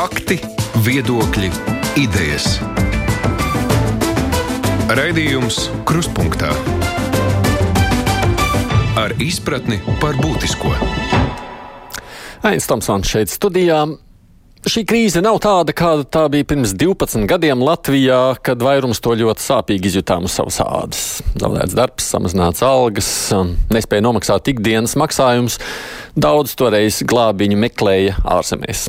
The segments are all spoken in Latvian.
Fakti, viedokļi, idejas. Raidījums Kruspunkta ar izpratni par būtisko. Ains Tomsons šeit studijā. Šī krīze nav tāda, kāda tā bija pirms 12 gadiem Latvijā, kad vairums to ļoti sāpīgi izjutām uz savas ādas. Zaudēts darbs, samazināts algas, nespēja nomaksāt ikdienas maksājumus. Daudz toreiz glābiņu meklēja ārzemēs.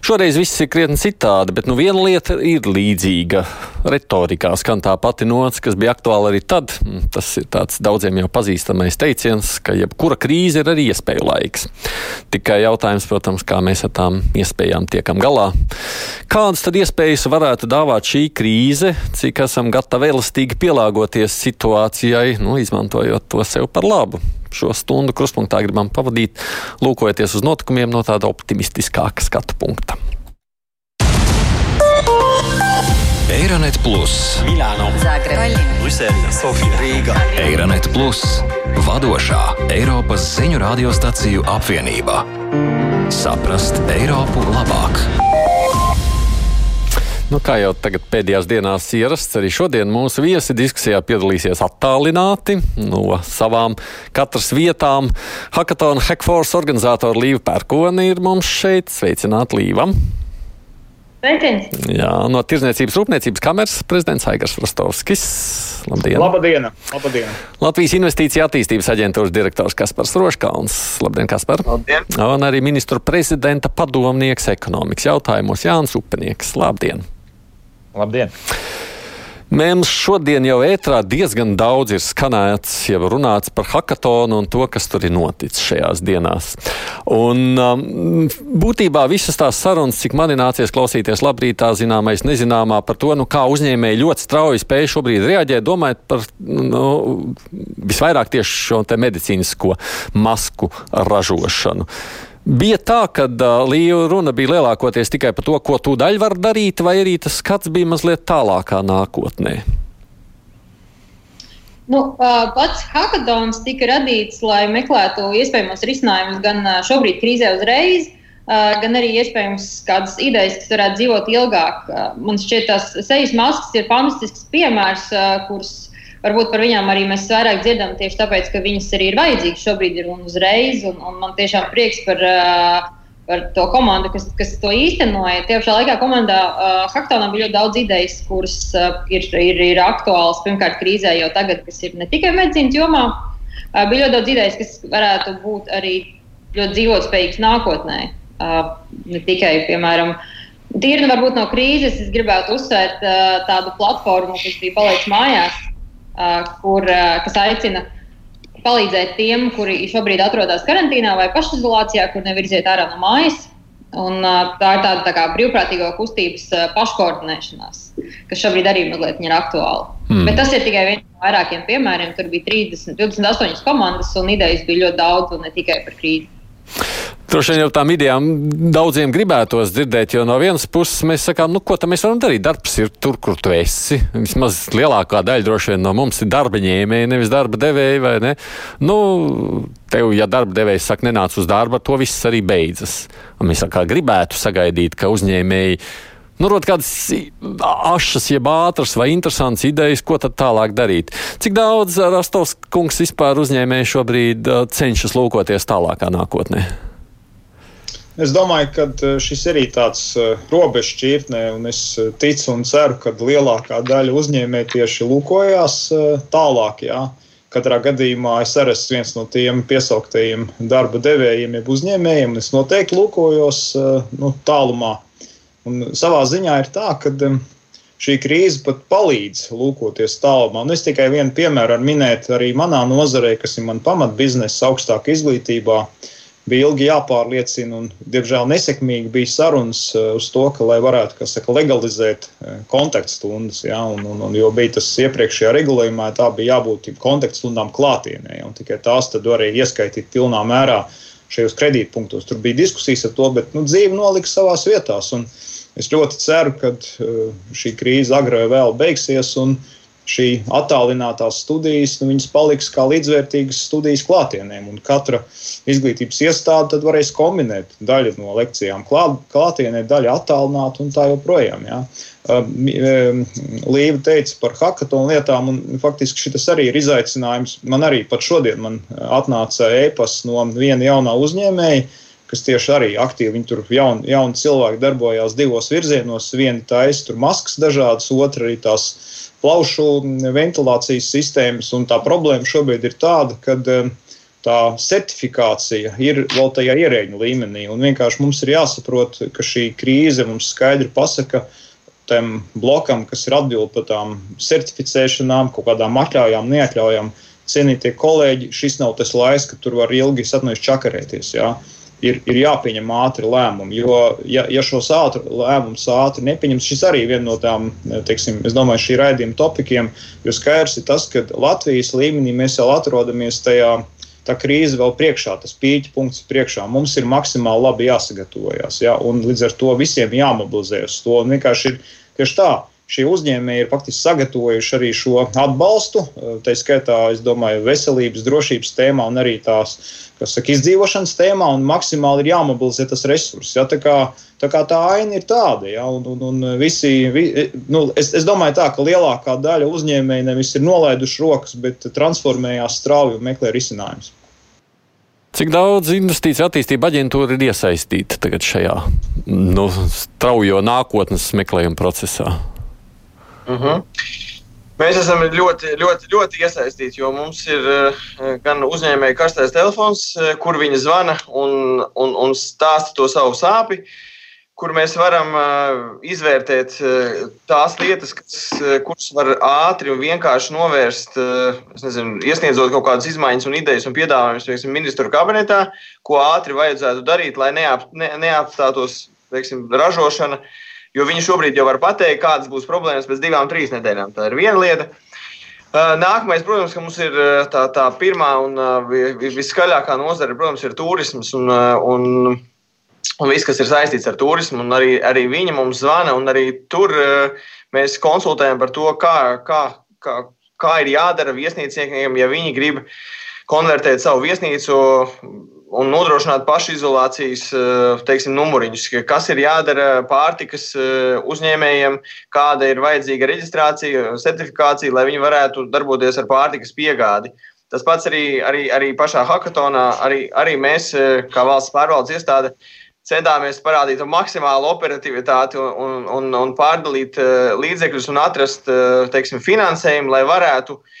Šoreiz viss ir krietni citādi, bet nu, viena lieta ir līdzīga. Retorikā skan tā pati nots, kas bija aktuāla arī tad. Tas ir daudziem jau pazīstamais teiciens, ka jebkura krīze ir arī iespēju laiks. Tikai jautājums, protams, kā mēs ar tām iespējām tiekam galā. Kādas tad iespējas varētu dāvāt šī krīze, cik esam gatavi elastīgi pielāgoties situācijai, nu, izmantojot to sev par labu? šo stundu kruspunktā gribam pavadīt, lūkojoties uz notikumiem no tāda optimistiskāka skatu punkta. Eironet Plus, Milāno, Zagreba, Brisele, Sofija, Rīga. Eironet Plus, vadošā Eiropas ziņu radiostaciju apvienība. Saprast Eiropu labāk! Nu, kā jau tagad pēdējās dienās ierasts, arī šodien mūsu viesi diskusijā piedalīsies attālināti no savām katras vietām. Hackathon Hackforce organizatora Līva Pērkona ir mums šeit. Sveicināt Līvam! Sveiciens! Jā, no Tirzniecības rūpniecības kameras prezidents Aigars Rostovskis. Labdien! Labdien! Labdien. Latvijas Investīcija attīstības aģentūras direktors Kaspars Roškauns. Labdien, Kaspar! Labdien! Un arī ministru prezidenta padomnieks ekonomikas jautājumos Jānis Upenieks. Labdien! Labdien! Mums šodien jau ētrā diezgan daudz ir skanēts, jau runāts par hackathonu un to, kas tur ir noticis šajās dienās. Un um, būtībā visas tās sarunas, cik man ir nācies klausīties labrītā, zināmais, nezināmā par to, nu, kā uzņēmēji ļoti strauji spēj šobrīd reaģēt, domājot par nu, visvairāk tieši šo medicīnisko masku ražošanu. Bija tā, ka uh, runa bija lielākoties tikai par to, ko tu daļai var darīt, vai arī tas skats bija mazliet tālākā nākotnē? Nu, pats hackathons tika radīts, lai meklētu iespējamos risinājumus gan šobrīd krīzē uzreiz, gan arī iespējams kādas idejas, kas varētu dzīvot ilgāk. Man šķiet, tās sejas maskas ir fantastisks piemērs, kurus varbūt par viņām arī mēs vairāk dzirdam tieši tāpēc, ka viņas arī ir vajadzīgas šobrīd ir un uzreiz. Un, un man tiešām prieks par, par to komandu, kas, kas to īstenoja. Tie pašā laikā komandā uh, Haktonā bija ļoti daudz idejas, kuras uh, ir, ir, ir aktuālas pirmkārt krīzē jau tagad, kas ir ne tikai medicīnas jomā. Uh, bija ļoti daudz idejas, kas varētu būt arī ļoti dzīvotspējīgas nākotnē. Uh, ne tikai, piemēram, Tīri varbūt no krīzes es gribētu uzsvērt uh, tādu platformu, kas bija palicis mājās, kur, kas aicina palīdzēt tiem, kuri šobrīd atrodas karantīnā vai pašizolācijā, kur nevar iziet ārā no mājas. Un, tā ir tāda tā kā brīvprātīgo kustības paškoordinēšanās, kas šobrīd arī mazliet ir aktuāla. Hmm. Bet tas ir tikai viens no vairākiem piemēriem. Tur bija 30, 28 komandas, un idejas bija ļoti daudz, un ne tikai par krīzi. Droši vien jau tām idejām daudziem gribētos dzirdēt, jo no vienas puses mēs sakām, nu, ko tam mēs varam darīt. Darbs ir tur, kur tu esi. Vismaz lielākā daļa droši vien no mums ir darba ņēmēji, nevis darba devēji, vai ne? Nu, tev, ja darba devējs saka, nenāc uz darbu, ar to viss arī beidzas. Un mēs kā gribētu sagaidīt, ka uzņēmēji. Nu, rot kādas ašas, jeb ātras vai interesantas idejas, ko tad tālāk darīt. Cik daudz Rastovs kungs vispār uzņēmēji šobrīd cenšas lūkoties tālākā nākotnē? Es domāju, ka eh, šis ir arī tāds robežs šķirtnē, un es eh, ticu un ceru, ka lielākā daļa uzņēmēji tieši lūkojās tālāk. Jā. Katrā gadījumā es arī esmu viens no tiem piesauktajiem darba devējiem, jeb uzņēmējiem. Es noteikti lūkojos nu, tālumā. Un savā ziņā ir tā, ka šī krīze pat palīdz lūkoties tālumā. Un es tikai vienu piemēru minēju arī manā nozarē, kas ir mana pamatbiznesa, augstāka izglītībā. Uh, bija ilgi jāpārliecina, un, diemžēl, nesekmīgi bija sarunas eh, uz to, ka, lai varētu saka, legalizēt eh, kontaktstundas. Ja, un, un, un, jo bija tas iepriekšējā regulējumā, tā bija jābūt kontaktstundām klātienē, un tikai tās arī ieskaitīt pilnā mērā šajos kredītpunktos. Tur bija diskusijas par to, bet nu, dzīve noliks savās vietās. Es ļoti ceru, ka eh, šī krīze agrāk vai vēl beigsies. Un, šī attālinātās studijas, nu, viņas paliks kā līdzvērtīgas studijas klātienēm. Un katra izglītības iestāde tad varēs kombinēt daļu no lekcijām klāt, klātienē, daļu attālināt un tā joprojām. Ja. Līva teica par hackathonu lietām, un faktiski šis arī ir izaicinājums. Man arī pat šodien man atnāca e-pasts no viena jaunā uzņēmēja, kas tieši arī aktīvi, viņi tur jauni, jauni cilvēki darbojās divos virzienos. Viena taisa tur maskas dažādas, otra arī tās plaušu ventilācijas sistēmas. Un tā problēma šobrīd ir tāda, ka um, tā certifikācija ir vēl tajā ierēģiņa līmenī. Un vienkārši mums ir jāsaprot, ka šī krīze mums skaidri pasaka, tam blokam, kas ir atbildīgs par tām certificēšanām, kaut kādām atļaujām, neatļaujām. Cienītie kolēģi, šis nav tas laiks, kad tur var ilgi satnēs čakarēties. Jā. Ja? Ir, ir jāpieņem ātri lēmumi. Jo, ja, ja šos ātri, lēmumus ātri nepieņems, šis arī viena no tām, teiksim, es domāju, šī raidījuma topikiem, jo skaidrs ir tas, ka Latvijas līmenī mēs jau atrodamies tajā. Tā krīze vēl priekšā, tas pīķa punkts priekšā. Mums ir maksimāli labi jāsagatavojas. Ja? Līdz ar to visiem jāmobilizējas to. Vienkārši ir tieši tā, šie uzņēmēji ir faktiski sagatavojuši arī šo atbalstu. Tā skaitā, es domāju, veselības, drošības tēmā un arī tās saka, izdzīvošanas tēmā, un maksimāli ir jāmobilizē tas resurss. Ja? Tā, kā, tā kā tā aina ir tāda, ja? un, un, un visi, vi, nu, es, es domāju, tā, ka lielākā daļa uzņēmēji nevis ir nolaiduši rokas, bet transformējās strauji un meklē risinājumus. Cik daudz investīciju attīstība aģentūra ir iesaistīta šajā nu, straujo nākotnes meklējuma procesā? Uh mhm. -huh. Mēs esam ļoti, ļoti, ļoti iesaistīti, jo mums ir uh, gan uzņēmēji karstais telefons, uh, kur viņi zvana un, un, un stāsta to savu sāpju, kur mēs varam uh, izvērtēt tās lietas, kas, kuras var ātri un vienkārši novērst, nezinu, iesniedzot kaut kādas izmaiņas un idejas un piedāvājumus, piemēram, ministru kabinetā, ko ātri vajadzētu darīt, lai neap, ne, neapstātos, teiksim, ražošana. Uh, Jo viņi šobrīd jau var pateikt, kādas būs problēmas pēc divām, trīs nedēļām. Tā ir viena lieta. Nākamais, protams, ka mums ir tā, tā pirmā un viskaļākā nozare, protams, ir turisms un, un, un viss, kas ir saistīts ar turismu. Arī, arī viņi mums zvana, un arī tur mēs konsultējam par to, kā, kā, kā, kā ir jādara viesnīcniekiem, ja viņi grib konvertēt savu viesnīcu un nodrošināt pašizolācijas eh, teiksim, numuriņus, kas ir jādara pārtikas eh, uzņēmējiem, kāda ir vajadzīga reģistrācija, certifikācija, lai viņi varētu darboties ar pārtikas piegādi. Tas pats arī, arī, arī pašā hackathonā, arī, arī mēs, eh, kā valsts pārvaldes iestāde, centāmies parādīt maksimālu operativitāti un, un, un pārdalīt līdzekļus un atrast teiksim, finansējumu, lai varētu uh,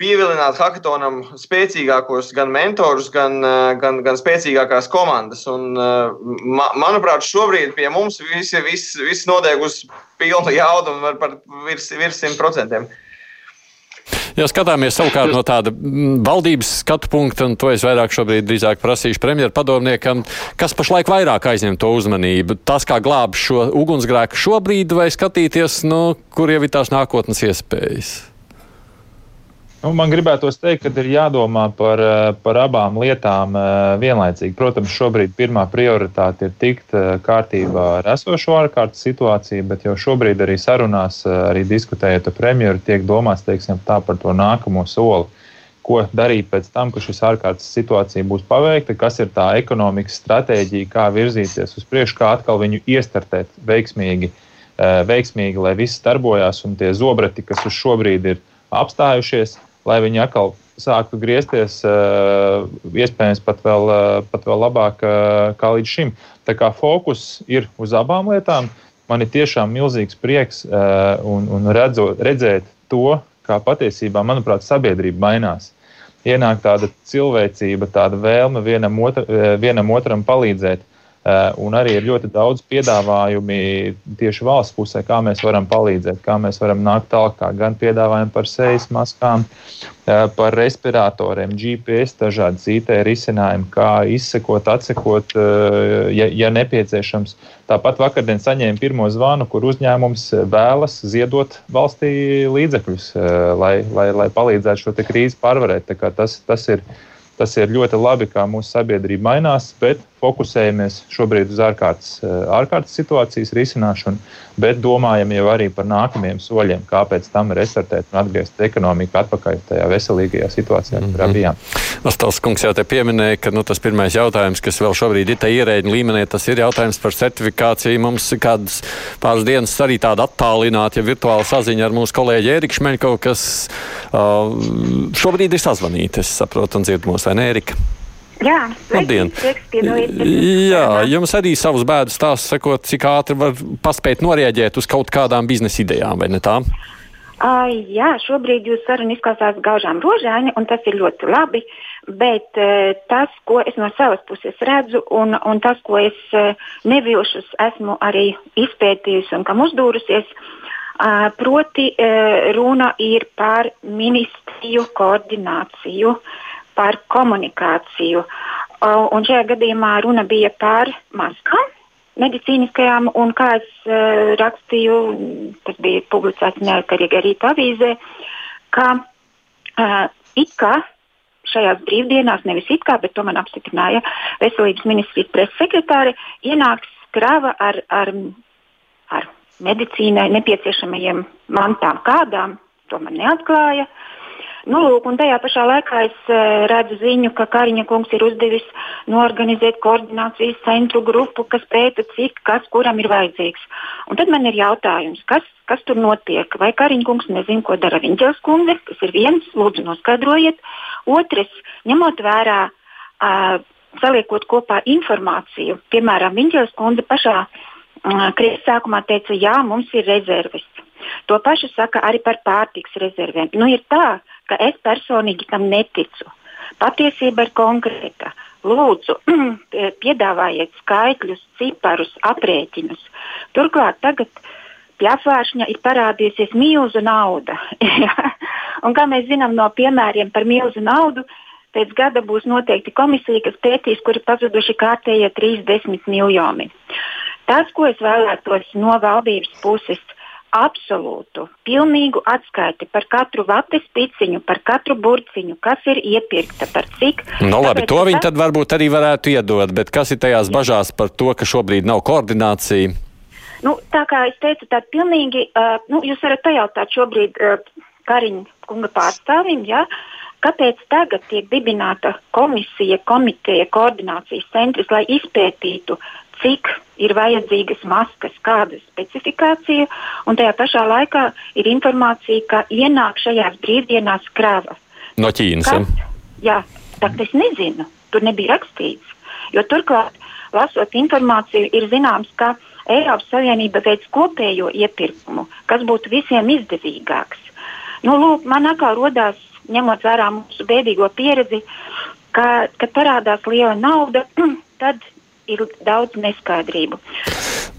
pievilināt hackathonam spēcīgākos gan mentorus, gan, eh, gan, gan spēcīgākās komandas. Un, eh, ma, manuprāt, šobrīd pie mums viss vis, vis notiek uz pilnu jaudu un par virs, virs 100%. Ja skatāmies savukārt no tāda mm, valdības skatu punkta, un to es vairāk šobrīd drīzāk prasīšu premjeru padomniekam, kas pašlaik vairāk aizņem to uzmanību. Tas, kā glābt šo ugunsgrēku šobrīd, vai skatīties, nu, kur jau ir tās nākotnes iespējas? Nu, man gribētos teikt, ka ir jādomā par, eh, par abām lietām eh, vienlaicīgi. Protams, šobrīd pirmā prioritāte ir tikt eh, kārtībā ar esošo ārkārtas situāciju, bet jau šobrīd arī sarunās, arī diskutējot ar premjeru, tiek domāts teiksim, par to nākamo soli. Ko darīt pēc tam, kad šis ārkārtas situācija būs paveikta, kas ir tā ekonomikas stratēģija, kā virzīties uz priekšu, kā atkal viņu iestartēt veiksmīgi, veiksmīgi lai viss darbojās un tie zobrati, kas uz šobrīd ir apstājušies, lai viņi atkal sāktu griezties, eh, iespējams, pat vēl, eh, pat vēl labāk eh, kā līdz šim. Tā kā fokus ir uz abām lietām, man ir tiešām milzīgs prieks un, un redzo, redzēt to, kā patiesībā, manuprāt, sabiedrība mainās. Ienāk tāda cilvēcība, tāda vēlme vienam, otra, vienam otram palīdzēt. Eh, un arī ir ļoti daudz piedāvājumu tieši valsts pusē, kā mēs varam palīdzēt, kā mēs varam nākt tālāk. Gan piedāvājumi par sejas maskām, eh, par respiratoriem, GPS, dažādas IT risinājumi, kā izsekot, atsekot, eh, ja, ja nepieciešams. Tāpat vakardien saņēmu pirmo zvanu, kur uzņēmums vēlas ziedot valstī līdzekļus, lai, lai, lai palīdzētu šo krīzi pārvarēt. Tas, tas, ir, tas ir ļoti labi, kā mūsu sabiedrība mainās. Bet fokusējamies šobrīd uz ārkārtas, ārkārtas situācijas risināšanu, bet domājam jau arī par nākamajiem soļiem, kā pēc tam restartēt un atgriezt ekonomiku atpakaļ tajā veselīgajā situācijā, kurā mm -hmm. bijām. Nostals kungs jau te pieminēja, ka nu, tas pirmais jautājums, kas vēl šobrīd ir tajā ierēģiņa līmenī, tas ir jautājums par certifikāciju. Mums kādas pāris dienas arī tāda attālināta, ja virtuāla saziņa ar mūsu kolēģi Ēriku Šmeļkovu, kas uh, šobrīd ir sazvanīta, es saprotu, un dzird mūs, vai ne, Erika? Jā, Labdien! Jā, jums arī savus bēdu stāstus sakot, cik ātri var paspēt norēģēt uz kaut kādām biznesa idejām, vai ne tā? Uh, jā, šobrīd jūs saruna izklausās gaužām rožaini, un tas ir ļoti labi. Bet uh, tas, ko es no savas puses redzu, un, un tas, ko es uh, nevilšus esmu arī izpētījusi un kam uzdūrusies, uh, proti uh, runa ir par ministriju koordināciju. Uh, par komunikāciju. Un šajā gadījumā runa bija par maskām, medicīniskajām, un kā es uh, rakstīju, tas bija publicēts neatkarīgi arī avīzē, ka uh, it kā šajās brīvdienās, nevis it kā, bet to man apstiprināja Veselības ministrijas preses sekretāri, ienāks krava ar, ar, ar medicīnai nepieciešamajiem mantām. Kādām to man neatklāja. Uh, Nu, lūk, un tajā pašā laikā es uh, redzu ziņu, ka Kariņa kungs ir uzdevis norganizēt koordinācijas centru grupu, kas pēta, cik kas kuram ir vajadzīgs. Un tad man ir jautājums, kas, kas tur notiek? Vai Kariņa kungs nezina, ko dara Viņģels kundze? Tas ir viens, lūdzu, noskaidrojiet. Otrs, ņemot vērā, uh, saliekot kopā informāciju, piemēram, Viņģels kundze pašā uh, krīzes sākumā teica, jā, mums ir rezerves. To pašu saka arī par pārtiks rezervēm. Nu, ir tā, ka es personīgi tam neticu. Patiesība ir konkrēta. Lūdzu, piedāvājiet skaitļus, ciparus, aprēķinus. Turklāt tagad pie apvāršņa ir parādījusies milzu nauda. Un kā mēs zinām no piemēriem par milzu naudu, pēc gada būs noteikti komisija, kas pētīs, kur ir pazuduši kārtējie 30 miljoni. Tas, ko es vēlētos no valdības puses, absolūtu, pilnīgu atskaiti par katru vates piciņu, par katru burciņu, kas ir iepirkta, par cik. Nu, labi, to viņi tad varbūt arī varētu iedot, bet kas ir tajās bažās par to, ka šobrīd nav koordinācija? Nu, tā kā es teicu, tā pilnīgi, uh, nu, jūs varat pajautāt šobrīd uh, Kariņa kunga pārstāvim, ja, kāpēc tagad tiek dibināta komisija, komiteja, koordinācijas centrs, lai izpētītu cik ir vajadzīgas maskas, kāda specifikācija, un tajā pašā laikā ir informācija, ka ienāk šajās brīvdienās krāva. No Ķīnas. Kas, jā, tā es nezinu, tur nebija rakstīts. Jo turklāt, lasot informāciju, ir zināms, ka Eiropas Savienība veids kopējo iepirkumu, kas būtu visiem izdevīgāks. Nu, lūk, man atkal rodās, ņemot vērā mūsu bēdīgo pieredzi, ka, kad parādās liela nauda, tad ir daudz neskaidrību.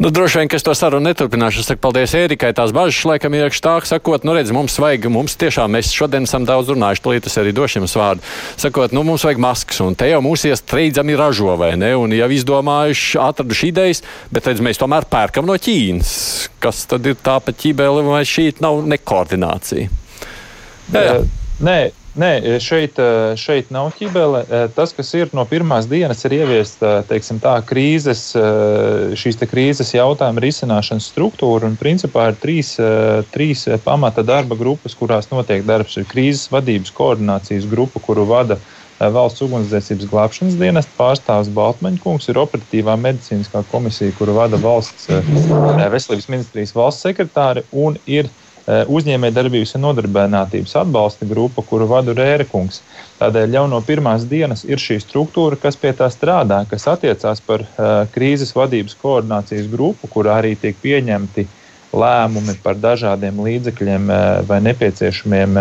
Nu, droši vien, ka es to sarunu neturpināšu. Es saku paldies Ērikai. Tās bažas laikam ir tā, sakot, nu redz, mums vajag, mums tiešām, mēs šodien esam daudz runājuši, tūlīt es arī došu jums vārdu. Sakot, nu mums vajag maskas, un te jau mūs iestreidzami ražo, vai ne? Un jau izdomājuši, atraduši idejas, bet redz, mēs tomēr pērkam no Ķīnas. Kas tad ir tā pa ķībēli, vai šī nav nekoordinācija? Jā, jā. Nē, Nē, šeit, šeit nav ķibele. Tas, kas ir no pirmās dienas, ir ieviest tā, krīzes, šīs krīzes jautājuma risināšanas struktūra. Un, principā, ir trīs, trīs pamata darba grupas, kurās notiek darbs. Ir krīzes vadības koordinācijas grupa, kuru vada valsts ugunsdzēsības glābšanas dienesta pārstāvis Baltmaņkungs, ir operatīvā medicīniskā komisija, kuru vada valsts veselības ministrijas valsts sekretāri, un ir uzņēmējdarbības un nodarbinātības atbalsta grupa, kuru vadu Rērekungs. Tādēļ jau no pirmās dienas ir šī struktūra, kas pie tā strādā, kas attiecās par uh, krīzes vadības koordinācijas grupu, kurā arī tiek pieņemti lēmumi par dažādiem līdzekļiem uh, vai nepieciešamiem,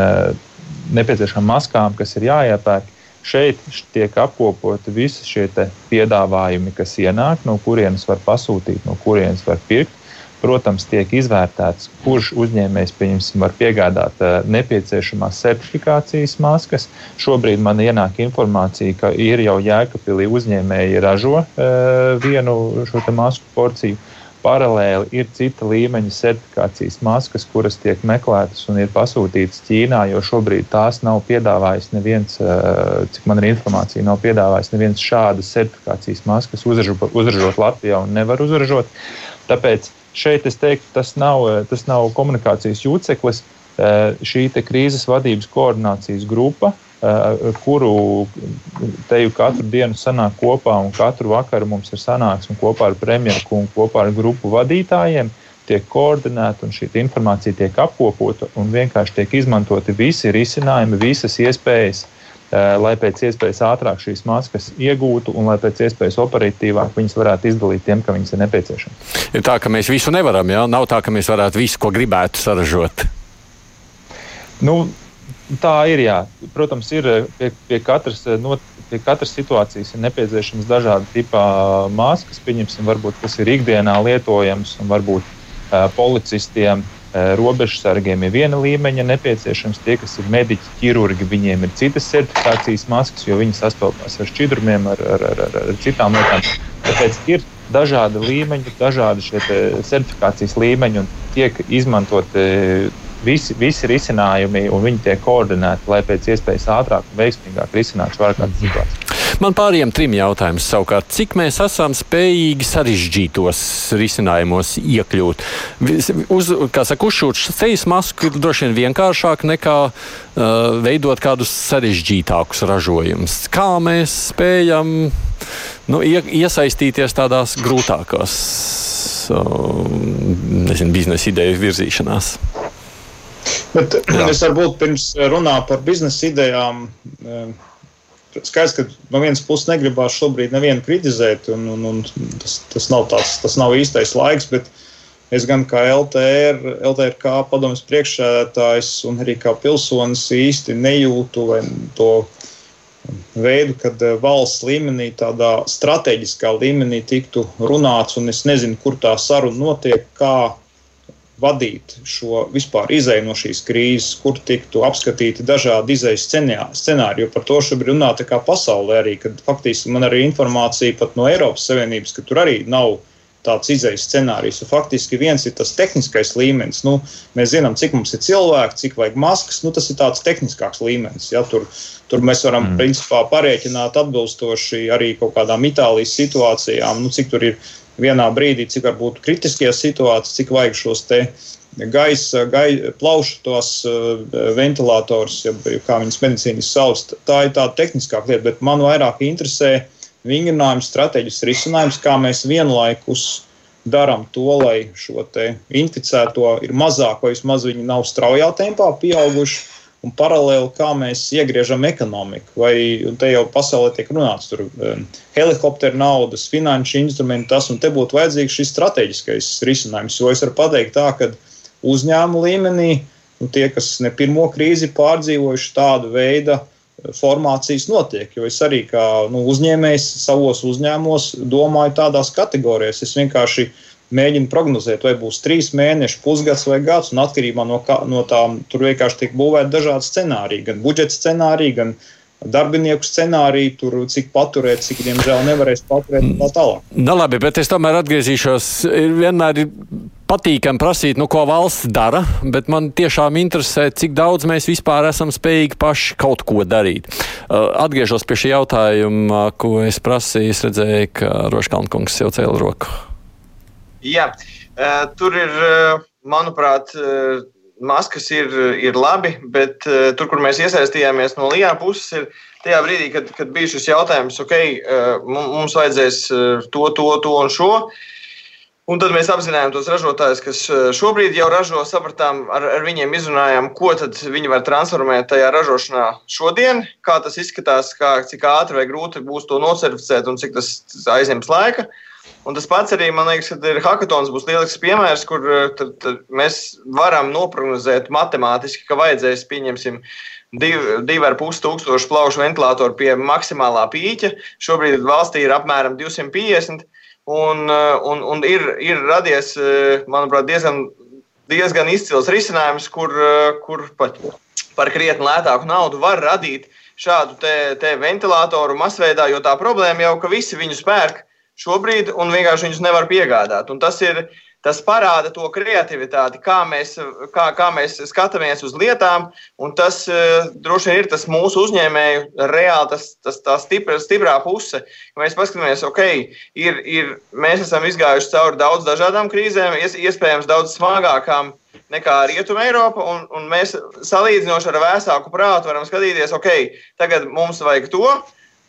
nepieciešamām maskām, kas ir jāiepērk. Šeit tiek apkopoti visi šie piedāvājumi, kas ienāk, no kurienes var pasūtīt, no kurienes var pirkt Protams, tiek izvērtēts, kurš uzņēmējs var piegādāt uh, nepieciešamās certifikācijas maskas. Šobrīd man ienāk informācija, ka ir jau Jēkabīlī uzņēmēji ražo uh, vienu šo masku porciju. Paralēli ir cita līmeņa certifikācijas maskas, kuras tiek meklētas un ir pasūtītas Ķīnā, jo šobrīd tās nav piedāvājis neviens, cik man ir informācija, nav piedāvājis neviens šādas certifikācijas maskas uzražot, uzražot Latvijā un nevar uzražot. Tāpēc šeit es teiktu, tas nav, tas nav komunikācijas jūceklis. Šī krīzes vadības koordinācijas grupa, kuru teju katru dienu sanāk kopā, un katru vakaru mums ir sanāksme kopā ar premjeru kungu, kopā ar grupu vadītājiem, tiek koordinēta un šī informācija tiek apkopota un vienkārši tiek izmantoti visi risinājumi, visas iespējas, lai pēc iespējas ātrāk šīs maskas iegūtu un lai pēc iespējas operatīvāk viņas varētu izdalīt tiem, kam viņas ir nepieciešamas. Ir tā, ka mēs visu nevaram, jā? nav tā, ka mēs varētu visu, ko gribētu saražot. Nu, Tā ir. Jā. Protams, ir eh, pie, pie, katras, eh, no, pie katras situācijas ir nepieciešams dažādi tipi maskas. Pieņemsim, varbūt tas ir ikdienā lietojams, un varbūt uh, policistiem, uh, robežsargiem ir viena līmeņa nepieciešams. Tie, kas ir mediķi, ķirurgi, viņiem ir citas certifikācijas maskas, jo viņi sastopās ar šķidrumiem, ar, ar, ar, ar, ar citām lietām. Tāpēc ir dažādi līmeņi, dažādi šie certifikācijas līmeņi un tiek izmantoti visi, visi risinājumi, un viņi tiek koordinēti, lai pēc iespējas ātrāk un veiksmīgāk risinātu šo ārkārtas situāciju. Man pāriem trim jautājumiem savukārt, cik mēs esam spējīgi sarežģītos risinājumos iekļūt. Uz, kā saka, uzšūt sejas masku ir droši vien vienkāršāk nekā uh, veidot kādus sarežģītākus ražojumus. Kā mēs spējam nu, ie, iesaistīties tādās grūtākās uh, nezinu, biznesa ideju virzīšanās? Bet Jā. es varbūt pirms runā par biznesa idejām. Eh, skaidrs, ka no vienas puses negribās šobrīd nevienu kritizēt, un, un, un tas, tas, nav tāds, tas nav īstais laiks, es gan kā LTR, LTRK padomjas priekšsēdētājs un arī kā pilsonis īsti nejūtu to veidu, kad eh, valsts līmenī, tādā strateģiskā līmenī tiktu runāts, un es nezinu, kur tā saruna notiek, kā vadīt šo vispār izēju no šīs krīzes, kur tiktu apskatīti dažādi izējas scenāriji. Par to šobrīd runā tā kā pasaulē arī, kad faktiski man arī informācija pat no Eiropas Savienības, ka tur arī nav tāds izējas scenārijs. Faktiski viens ir tas tehniskais līmenis. Nu, mēs zinām, cik mums ir cilvēki, cik vajag maskas. Nu, tas ir tāds tehniskāks līmenis. Ja, tur, tur mēs varam mm. principā parēķināt atbilstoši arī kaut kādām Itālijas situācijām, nu, cik tur ir vienā brīdī, cik varbūt kritiskie situācijas, cik vajag šos te gaisa, gai, plaušu tos uh, ventilatorus, ja, kā viņas medicīniski sauc. Tā ir tāda tehniskāka lieta, bet man vairāk interesē vingrinājums, strateģisks risinājums, kā mēs vienlaikus darām to, lai šo inficēto ir mazāk, vai vismaz viņi nav straujā tempā pieauguši un paralēli kā mēs iegriežam ekonomiku. Vai te jau pasaulē tiek runāts par um, helikopteru naudas, finanšu instrumentu, tas un te būtu vajadzīgs šis strateģiskais risinājums. Jo es varu pateikt tā, ka uzņēmu līmenī nu, tie, kas ne pirmo krīzi pārdzīvojuši tādu veidu uh, formācijas notiek. Jo es arī kā nu, uzņēmējs savos uzņēmumos domāju tādās kategorijās. Es vienkārši mēģina prognozēt, vai būs trīs mēneši, pusgads vai gads. Atkarībā no, kā, no tām tur vienkārši tiek būvēti dažādi scenāriji, gan budžeta scenāriji, gan darbinieku scenāriju, tur cik paturēt, cik diemžēl nevarēs paturēt un tā tālāk. Nu, labi, bet es tomēr atgriezīšos. Ir vienmēr ir patīkami prasīt, nu, ko valsts dara, bet man tiešām interesē, cik daudz mēs vispār esam spējīgi paši kaut ko darīt. Uh, atgriežos pie šī jautājuma, ko es prasīju. Es redzēju, ka Roškalnkungs jau cēla roku. Jā, tur ir, manuprāt, maskas ir, ir labi, bet tur, kur mēs iesaistījāmies no Lijā puses, ir tajā brīdī, kad, kad bija šis jautājums, ok, mums vajadzēs to, to, to un šo. Un tad mēs apzinājām tos ražotājus, kas šobrīd jau ražo, sapratām, ar, ar viņiem izrunājām, ko viņi var transformēt tajā ražošanā šodien, kā tas izskatās, kā, cik ātri vai grūti būs to nocertificēt un cik tas aizņems laika. Un tas pats arī, man liekas, ir hackathons būs lielisks piemērs, kur eh, tad, tad mēs varam noprognozēt matemātiski, ka vajadzēs, pieņemsim, divi, divi ar pus tūkstošu plaušu ventilatoru pie maksimālā pīķa. Šobrīd valstī ir apmēram 250, un, eh, un, un ir, ir radies, eh, manuprāt, diezgan, diezgan izcils risinājums, kur, kur pat par krietni lētāku naudu var radīt šādu te, te ventilatoru masveidā, jo tā problēma jau, ka visi viņu spērk šobrīd un vienkārši viņus nevar piegādāt. Un tas ir tas parāda to kreativitāti, kā mēs, kā, kā mēs skatāmies uz lietām. Tas uh, droši vien ir tas mūsu uzņēmēju reāli tas, tas, tā stipra, stiprā puse. Mēs paskatāmies, ok, ir, ir, mēs esam izgājuši cauri daudz dažādām krīzēm, iespējams, daudz smagākām nekā Rietuma Eiropa, un, un mēs salīdzinoši ar vēsāku prātu varam skatīties, ok, tagad mums vajag to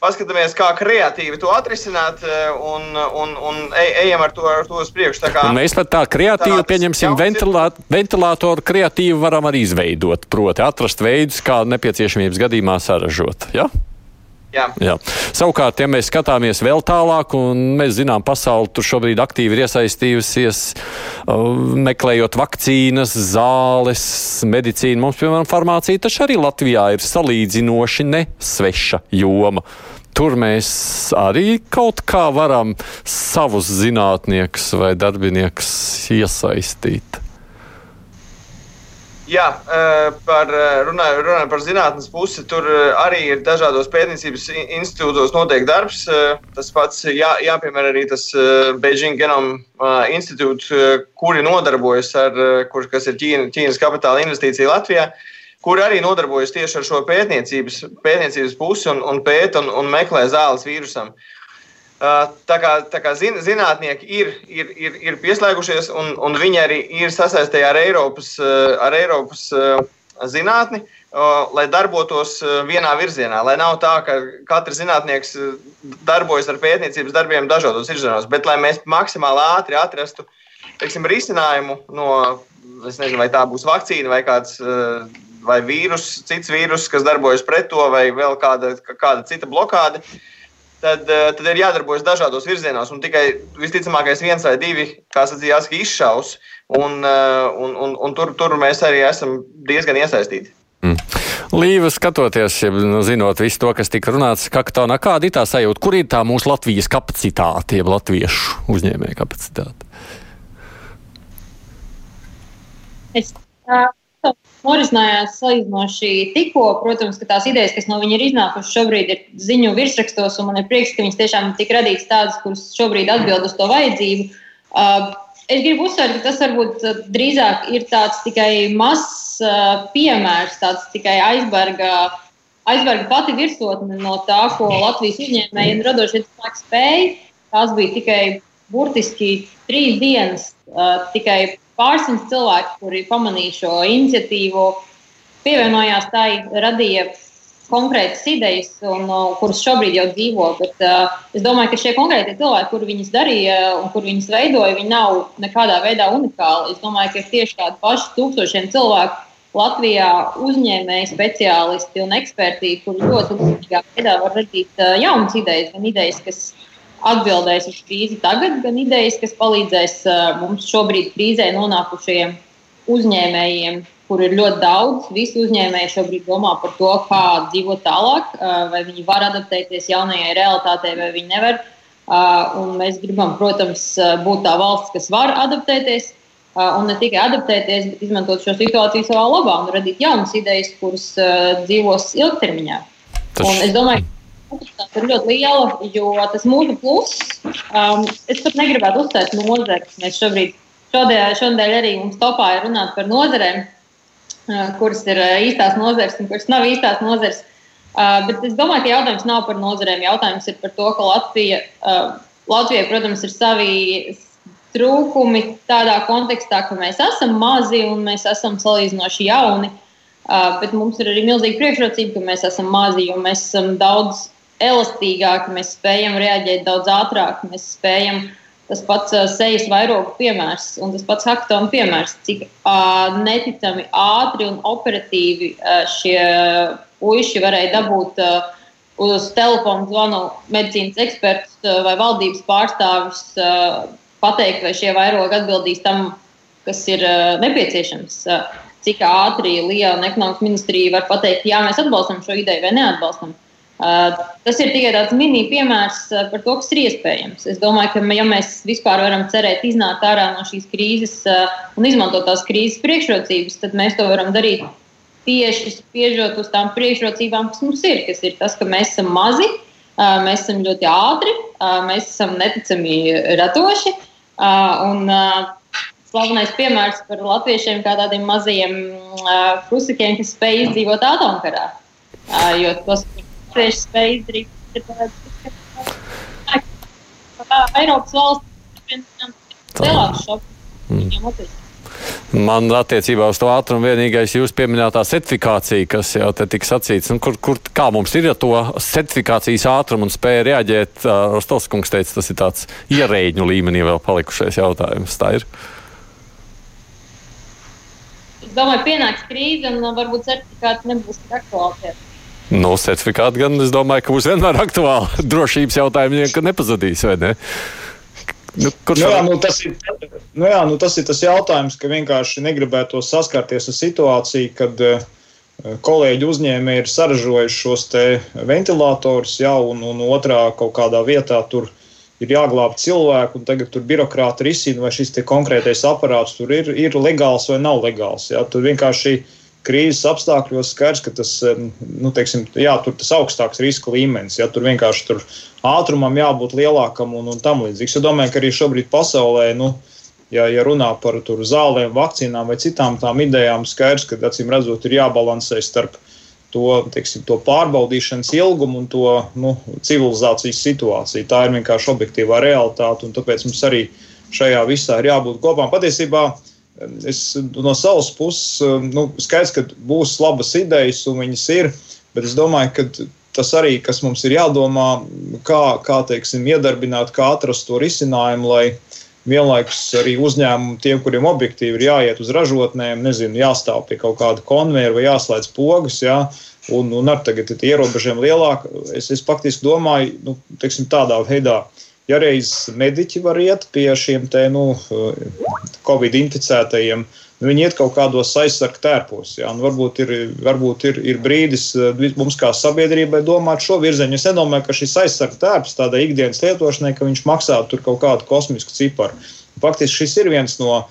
paskatāmies, kā kreatīvi to atrisināt, eh, un, un, un ejam ar to, ar to uz priekšu. Kā, mēs pat tā kreatīvi, pieņemsim, ventilā, ventilātoru kreatīvi varam arī izveidot, proti atrast veidus, kā nepieciešamības gadījumā saražot. Ja? Jā. Jā. Savukārt, ja mēs skatāmies vēl tālāk, un mēs zinām, pasauli tur šobrīd aktīvi ir iesaistījusies, uh, meklējot vakcīnas, zāles, medicīnu. Mums, piemēram, farmācija taču arī Latvijā ir salīdzinoši nesveša joma. Tur mēs arī kaut kā varam savus zinātniekus vai darbiniekus iesaistīt. Jā, par, runājot, runājot par zinātnes pusi, tur arī ir dažādos pētniecības institūtos notiek darbs. Tas pats jā, jāpiemēr arī tas Beijing Genome institūts, kuri nodarbojas ar, kur, kas ir Ķīna, Ķīnas kapitāla investīcija Latvijā, kuri arī nodarbojas tieši ar šo pētniecības, pētniecības pusi un, un pēta un, un meklē zāles vīrusam. Uh, Tā kā, tā kā zin, zinātnieki ir, ir, ir, ir pieslēgušies, un, un viņi arī ir sasaistē ar Eiropas, ar Eiropas zinātni, lai darbotos vienā virzienā. Lai nav tā, ka katrs zinātnieks darbojas ar pētniecības darbiem dažādos virzienos, bet lai mēs maksimāli ātri atrastu teiksim, risinājumu no, es nezinu, vai tā būs vakcīna vai kāds. Vai vīrus, cits vīrus, kas darbojas pret to, vai vēl kāda, kāda cita blokāde. Uh, tad, eh, tad ir jādarbojas dažādos virzienos. Un tikai visticamākais viens vai divi, kā sacīja, jāsaka, izšaus. Un, eh, un, un, un tur, tur mēs arī esam diezgan iesaistīti. Mm. Līva, skatoties, ja, nu, zinot visu to, kas tika runāts, Kaktānā, kāda ir tā sajūta, kur ir tā mūsu Latvijas kapacitāte, jeb latviešu uzņēmēja kapacitāte? Es, uh, norisinājās salīdzinoši tikko. Protams, ka tās idejas, kas no viņa ir iznākušas, šobrīd ir ziņu virsrakstos, un man ir prieks, ka viņas tiešām tika radītas tādas, kuras šobrīd atbild uz to vajadzību. Uh, es gribu uzsvērt, ka tas varbūt uh, drīzāk ir tāds tikai mazs uh, piemērs, tāds tikai aizberga. Aizberga pati virsotne no tā, ko Latvijas uzņēmēji un radošie cilvēki spēja. Tās bija tikai burtiski trīs dienas, uh, tikai pārsimts cilvēki, kuri pamanīja šo iniciatīvu, pievienojās tai, radīja konkrētas idejas, un, uh, kuras šobrīd jau dzīvo. Bet, uh, es domāju, ka šie konkrētie cilvēki, kuri viņas darīja un kur viņas veidoja, viņi nav nekādā veidā unikāli. Es domāju, ka ir tieši tādi paši tūkstošiem cilvēku Latvijā uzņēmēji, speciālisti un eksperti, kuri ļoti līdzīgā veidā var radīt uh, jaunas idejas, gan idejas, kas atbildēs uz krīzi tagad, gan idejas, kas palīdzēs mums šobrīd krīzē nonākušajiem uzņēmējiem, kur ir ļoti daudz. Visi uzņēmēji šobrīd domā par to, kā dzīvot tālāk, vai viņi var adaptēties jaunajai realitātei, vai viņi nevar. Un mēs gribam, protams, būt tā valsts, kas var adaptēties. Un ne tikai adaptēties, bet izmantot šo situāciju savā labā un radīt jaunas idejas, kuras dzīvos ilgtermiņā. Tas... Un es domāju, ka kapacitāte ir ļoti liela, jo tas mūsu pluss, um, es pat negribētu uzsvērt nozari, mēs šobrīd, šodien, šodien arī mums topā ir runāt par nozarēm, uh, kuras ir uh, īstās nozares un kuras nav īstās nozares. Uh, bet es domāju, ka jautājums nav par nozarēm. Jautājums ir par to, ka Latvija, uh, Latvija protams, ir savi trūkumi tādā kontekstā, ka mēs esam mazi un mēs esam salīdzinoši jauni. Uh, bet mums ir arī milzīga priekšrocība, ka mēs esam mazi, jo mēs esam daudz elastīgāki, mēs spējam reaģēt daudz ātrāk, mēs spējam tas pats sejas vairogu piemērs un tas pats hackathon piemērs, cik uh, neticami ātri un operatīvi uh, šie puiši varēja dabūt uh, uz telefonu zvanu medicīnas ekspertus uh, vai valdības pārstāvis, uh, pateikt, vai šie vairogi atbildīs tam, kas ir uh, nepieciešams. Uh, cik ātri Liela un ekonomikas ministrija var pateikt, jā, mēs atbalstam šo ideju vai neatbalstam. Uh, tas ir tikai tāds mini piemērs uh, par to, kas ir iespējams. Es domāju, ka ja mēs vispār varam cerēt iznākt ārā no šīs krīzes uh, un izmantot tās krīzes priekšrocības, tad mēs to varam darīt tieši spiežot uz tām priekšrocībām, kas mums ir. Kas ir tas, ka mēs esam mazi, Mēs esam ļoti ātri, mēs esam neticami radoši. Un slavenais piemērs par latviešiem kā tādiem maziem fusikiem, kas spēj izdzīvot atomkarā. Jo tos spēj izdarīt Eiropas valsts lielāks šoks. Mm. Man attiecībā uz to ātrumu vienīgais jūs pieminētā certifikācija, kas jau te tika sacīts, nu, kur, kur, kā mums ir ar to certifikācijas ātrumu un spēju reaģēt, uh, Rostovskungs teica, tas ir tāds ierēģņu līmenī vēl palikušais jautājums. Tā ir. Es domāju, pienāks krīze un varbūt certifikāti nebūs tik aktuāli. Nu, certifikāti gan, es domāju, ka būs vienmēr aktuāli. Drošības jautājumi nepazudīs, vai ne? Nu, nu, jā, nu, tas ir, nu, jā, nu, tas ir tas jautājums, ka vienkārši negribētu saskarties ar situāciju, kad uh, kolēģi uzņēmēji ir saražojuši šos ventilatorus, jau un, un otrā kaut kādā vietā tur ir jāglābj cilvēku, un tagad tur birokrāti risina, vai šis konkrētais aparāts tur ir, ir legāls vai nav legāls. Jā. Tur vienkārši ir krīzes apstākļos skaidrs, ka tas, nu, teiksim, jā, tur tas augstāks riska līmenis, ja tur vienkārši tur ātrumam jābūt lielākam un, un tam līdzīgs. Es domāju, ka arī šobrīd pasaulē, nu, ja, ja runā par zālēm, vakcīnām vai citām tām idejām, skaidrs, ka acīm redzot, ir jābalansē starp to, teiksim, to pārbaudīšanas ilgumu un to nu, civilizācijas situāciju. Tā ir vienkārši objektīvā realitāte, un tāpēc mums arī šajā visā ir jābūt kopā. Patiesībā Es no savas puses, nu, skaidrs, ka būs labas idejas, un viņas ir, bet es domāju, ka tas arī, kas mums ir jādomā, kā, kā teiksim, iedarbināt, kā atrast to risinājumu, lai vienlaikus arī uzņēmumi, tiem, kuriem objektīvi ir jāiet uz ražotnēm, nezinu, jāstāv pie kaut kāda konveijera vai jāslēdz pogas, jā, un, un ar tagad ir ierobežojumi lielāk. Es, es faktiski domāju, nu, teiksim, tādā veidā. Ja reiz mediķi var iet pie šiem te, nu, covid inficētajiem, nu, viņi iet kaut kādos aizsargu tērpos. Ja? Varbūt ir, varbūt ir, ir brīdis eh, mums kā sabiedrībai domāt šo virzienu. Es nedomāju, ka šis aizsargu tērps tādai ikdienas lietošanai, ka viņš maksātu kaut kādu kosmisku ciparu. Faktiski šis ir viens no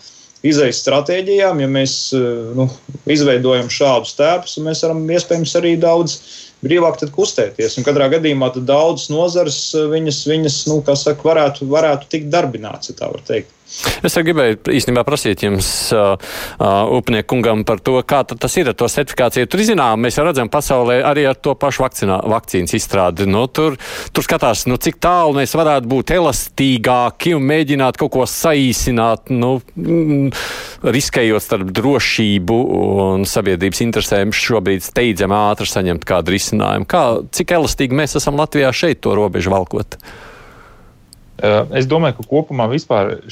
izējas stratēģijām, ja mēs eh, nu, izveidojam šādus tērpus, mēs varam iespējams arī daudz brīvāk kustēties. Un katrā gadījumā daudzas nozares eh, viņas, viņas nu, saka, varētu, varētu tikt darbināts, ja tā var teikt. Es gribēju īstenībā prasīt jums, uh, uh, upniekungam, par to, kā tas ir ar to certifikāciju. Tur zinām, mēs jau redzam pasaulē arī ar to pašu vakcinā, vakcīnas izstrādi. Nu, tur, tur skatās, nu, cik tālu mēs varētu būt elastīgāki un mēģināt kaut ko saīsināt, nu, mm, riskējot starp drošību un sabiedrības interesēm šobrīd steidzami ātri saņemt kādu risinājumu. Kā, cik elastīgi mēs esam Latvijā šeit to robežu valkot? Eh, es domāju, ka kopumā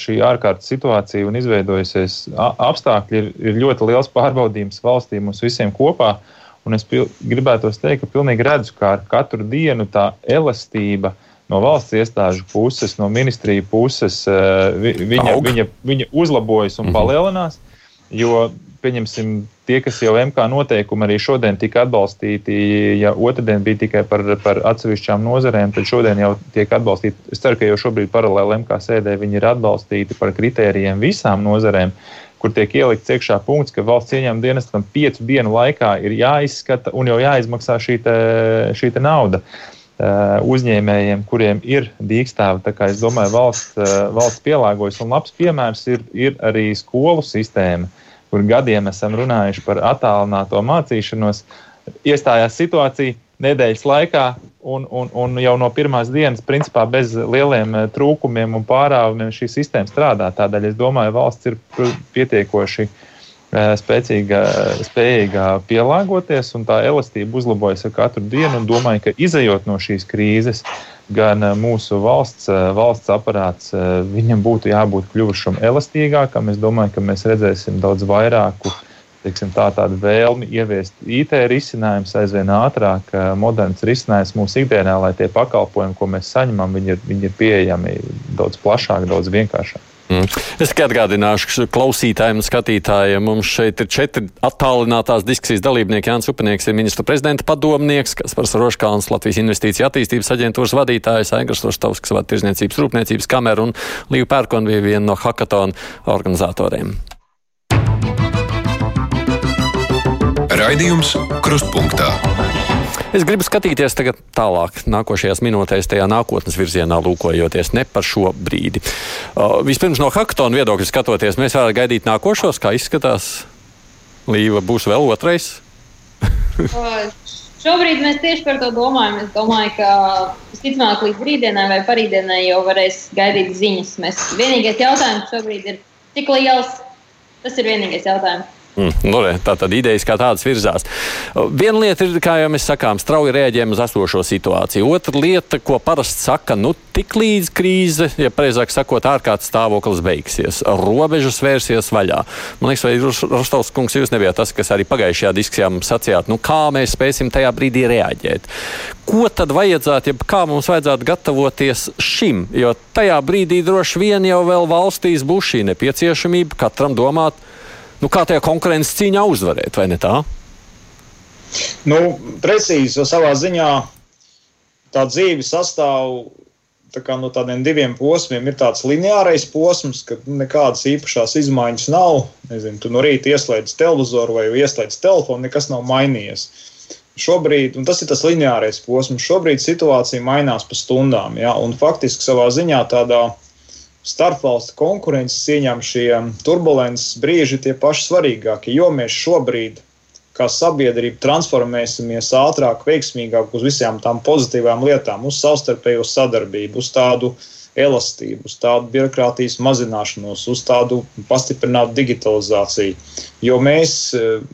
šī ārkārtas situācija un izveidojusies apstākļi ir, ir ļoti liels pārbaudījums valstīm mums visiem kopā. Un es gribētu teikt, ka pilnīgi redzu, ka ar katru dienu tā elastība no valsts iestāžu puses, no ministrija puses, eh, viņa, viņa, viņa uzlabojas un mhm. palielinās. Jo pieņemsim, tie, kas jau MK noteikumi arī šodien tika atbalstīti, ja otrdien bija tikai par, par atsevišķām nozarēm, tad šodien jau tiek atbalstīti. Es ceru, ka jau šobrīd paralēli MK sēdē viņi ir atbalstīti par kritērijiem visām nozarēm. Kur tiek ielikts iekšā punkts, ka valsts ieņēmuma dienestam piecu dienu laikā ir jāizskata un jau jāizmaksā šī, te, šī te nauda uh, uzņēmējiem, kuriem ir dīkstāvi. Tā kā es domāju, valsts, uh, valsts pielāgojas. Un labs piemērs ir, ir arī skolu sistēma. Uh, kur gadiem esam runājuši par attālināto mācīšanos, iestājās situācija nedēļas laikā, un, un, un jau no pirmās dienas, principā bez lieliem eh, trūkumiem un pārāvumiem, šī sistēma strādā. Tādēļ es domāju, valsts ir pietiekoši eh, spēcīga, spējīga pielāgoties, un tā elastība uzlabojas ar katru dienu. Domāju, ka izējot no šīs krīzes, gan eh, mūsu valsts, eh, valsts aparāts, eh, viņam būtu jābūt kļuvušam elastīgākam. Es domāju, ka mēs redzēsim daudz vairāku teiksim, tā, tādu vēlmi ieviest IT risinājumus aizvien ātrāk, moderns risinājums mūsu ikdienā, lai tie pakalpojumi, ko mēs saņemam, viņi ir, viņi ir pieejami daudz plašāk, daudz vienkāršāk. Mm. Es tikai atgādināšu klausītājiem un skatītājiem, mums šeit ir četri attālinātās diskusijas dalībnieki. Jānis Upenieks ir ministra prezidenta padomnieks, Kaspars Roškāns, Latvijas investīcija attīstības aģentūras vadītājs, Aigars Rostovs, kas vada tirzniecības rūpniecības kameru un Līva Pērkon bija viena no hackathon organizatoriem. Raidījums Krustpunktā. Es gribu skatīties tagad tālāk, nākošajās minūtēs, tajā nākotnes virzienā, lūkojoties ne par šo brīdi. Uh, vispirms no Haktona viedokļa skatoties, mēs varētu gaidīt nākošos, kā izskatās. Līva būs vēl otrais. Šobrīd mēs tieši par to domājam. Es domāju, ka visticamāk līdz rītdienai vai parītdienai jau varēs gaidīt ziņas. Mēs vienīgais jautājums šobrīd ir, cik liels tas ir vienīgais jautājums. Mm, nu, tā tad idejas kā tādas virzās. Viena lieta ir, kā jau mēs sakām, strauji rēģējam uz esošo situāciju. Otra lieta, ko parasti saka, nu, tik līdz krīze, ja precīzāk sakot, ārkārtas stāvoklis beigsies, robežas vērsies vaļā. Man liekas, vai Rostovs kungs, jūs nebijāt tas, kas arī pagājušajā diskusijā mums sacījāt, nu, kā mēs spēsim tajā brīdī reaģēt. Ko tad vajadzētu, ja kā mums vajadzētu gatavoties šim? Jo tajā brīdī droši vien jau vēl valstīs būs šī nepieciešamība katram domāt nu, kā tajā konkurences cīņā uzvarēt, vai ne tā? Nu, precīzi, jo savā ziņā tā dzīve sastāv tā kā, no tādiem diviem posmiem. Ir tāds lineārais posms, kad nekādas īpašās izmaiņas nav. Nezinu, tu no rīta ieslēdz televizoru vai ieslēdz telefonu, nekas nav mainījies. Šobrīd, un tas ir tas lineārais posms, šobrīd situācija mainās pa stundām. Ja? Faktiski savā ziņā tādā starpvalstu konkurences cīņām šie turbulences brīži ir tie paši svarīgākie, jo mēs šobrīd, kā sabiedrība, transformēsimies ātrāk, veiksmīgāk uz visām tām pozitīvām lietām, uz savstarpējo sadarbību, uz tādu elastību, uz tādu birokrātijas mazināšanos, uz tādu pastiprinātu digitalizāciju. Jo mēs eh,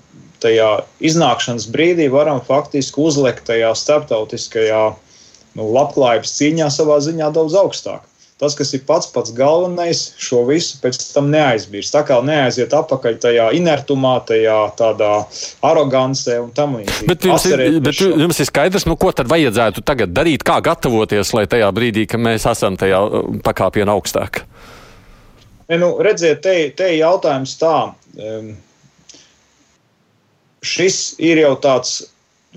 tajā iznākšanas brīdī varam faktiski uzlikt tajā starptautiskajā nu, labklājības cīņā savā ziņā daudz augstāk tas, kas ir pats pats galvenais, šo visu pēc tam neaizmirst. Tā kā neaiziet atpakaļ tajā inertumā, tajā tādā arogancē un tam līdzīgi. Bet, jums ir, bet jums ir skaidrs, nu, ko tad vajadzētu tagad darīt, kā gatavoties, lai tajā brīdī, kad mēs esam tajā uh, pakāpienā augstāk? Ne, nu, redziet, te, te jautājums tā. Um, šis ir jau tāds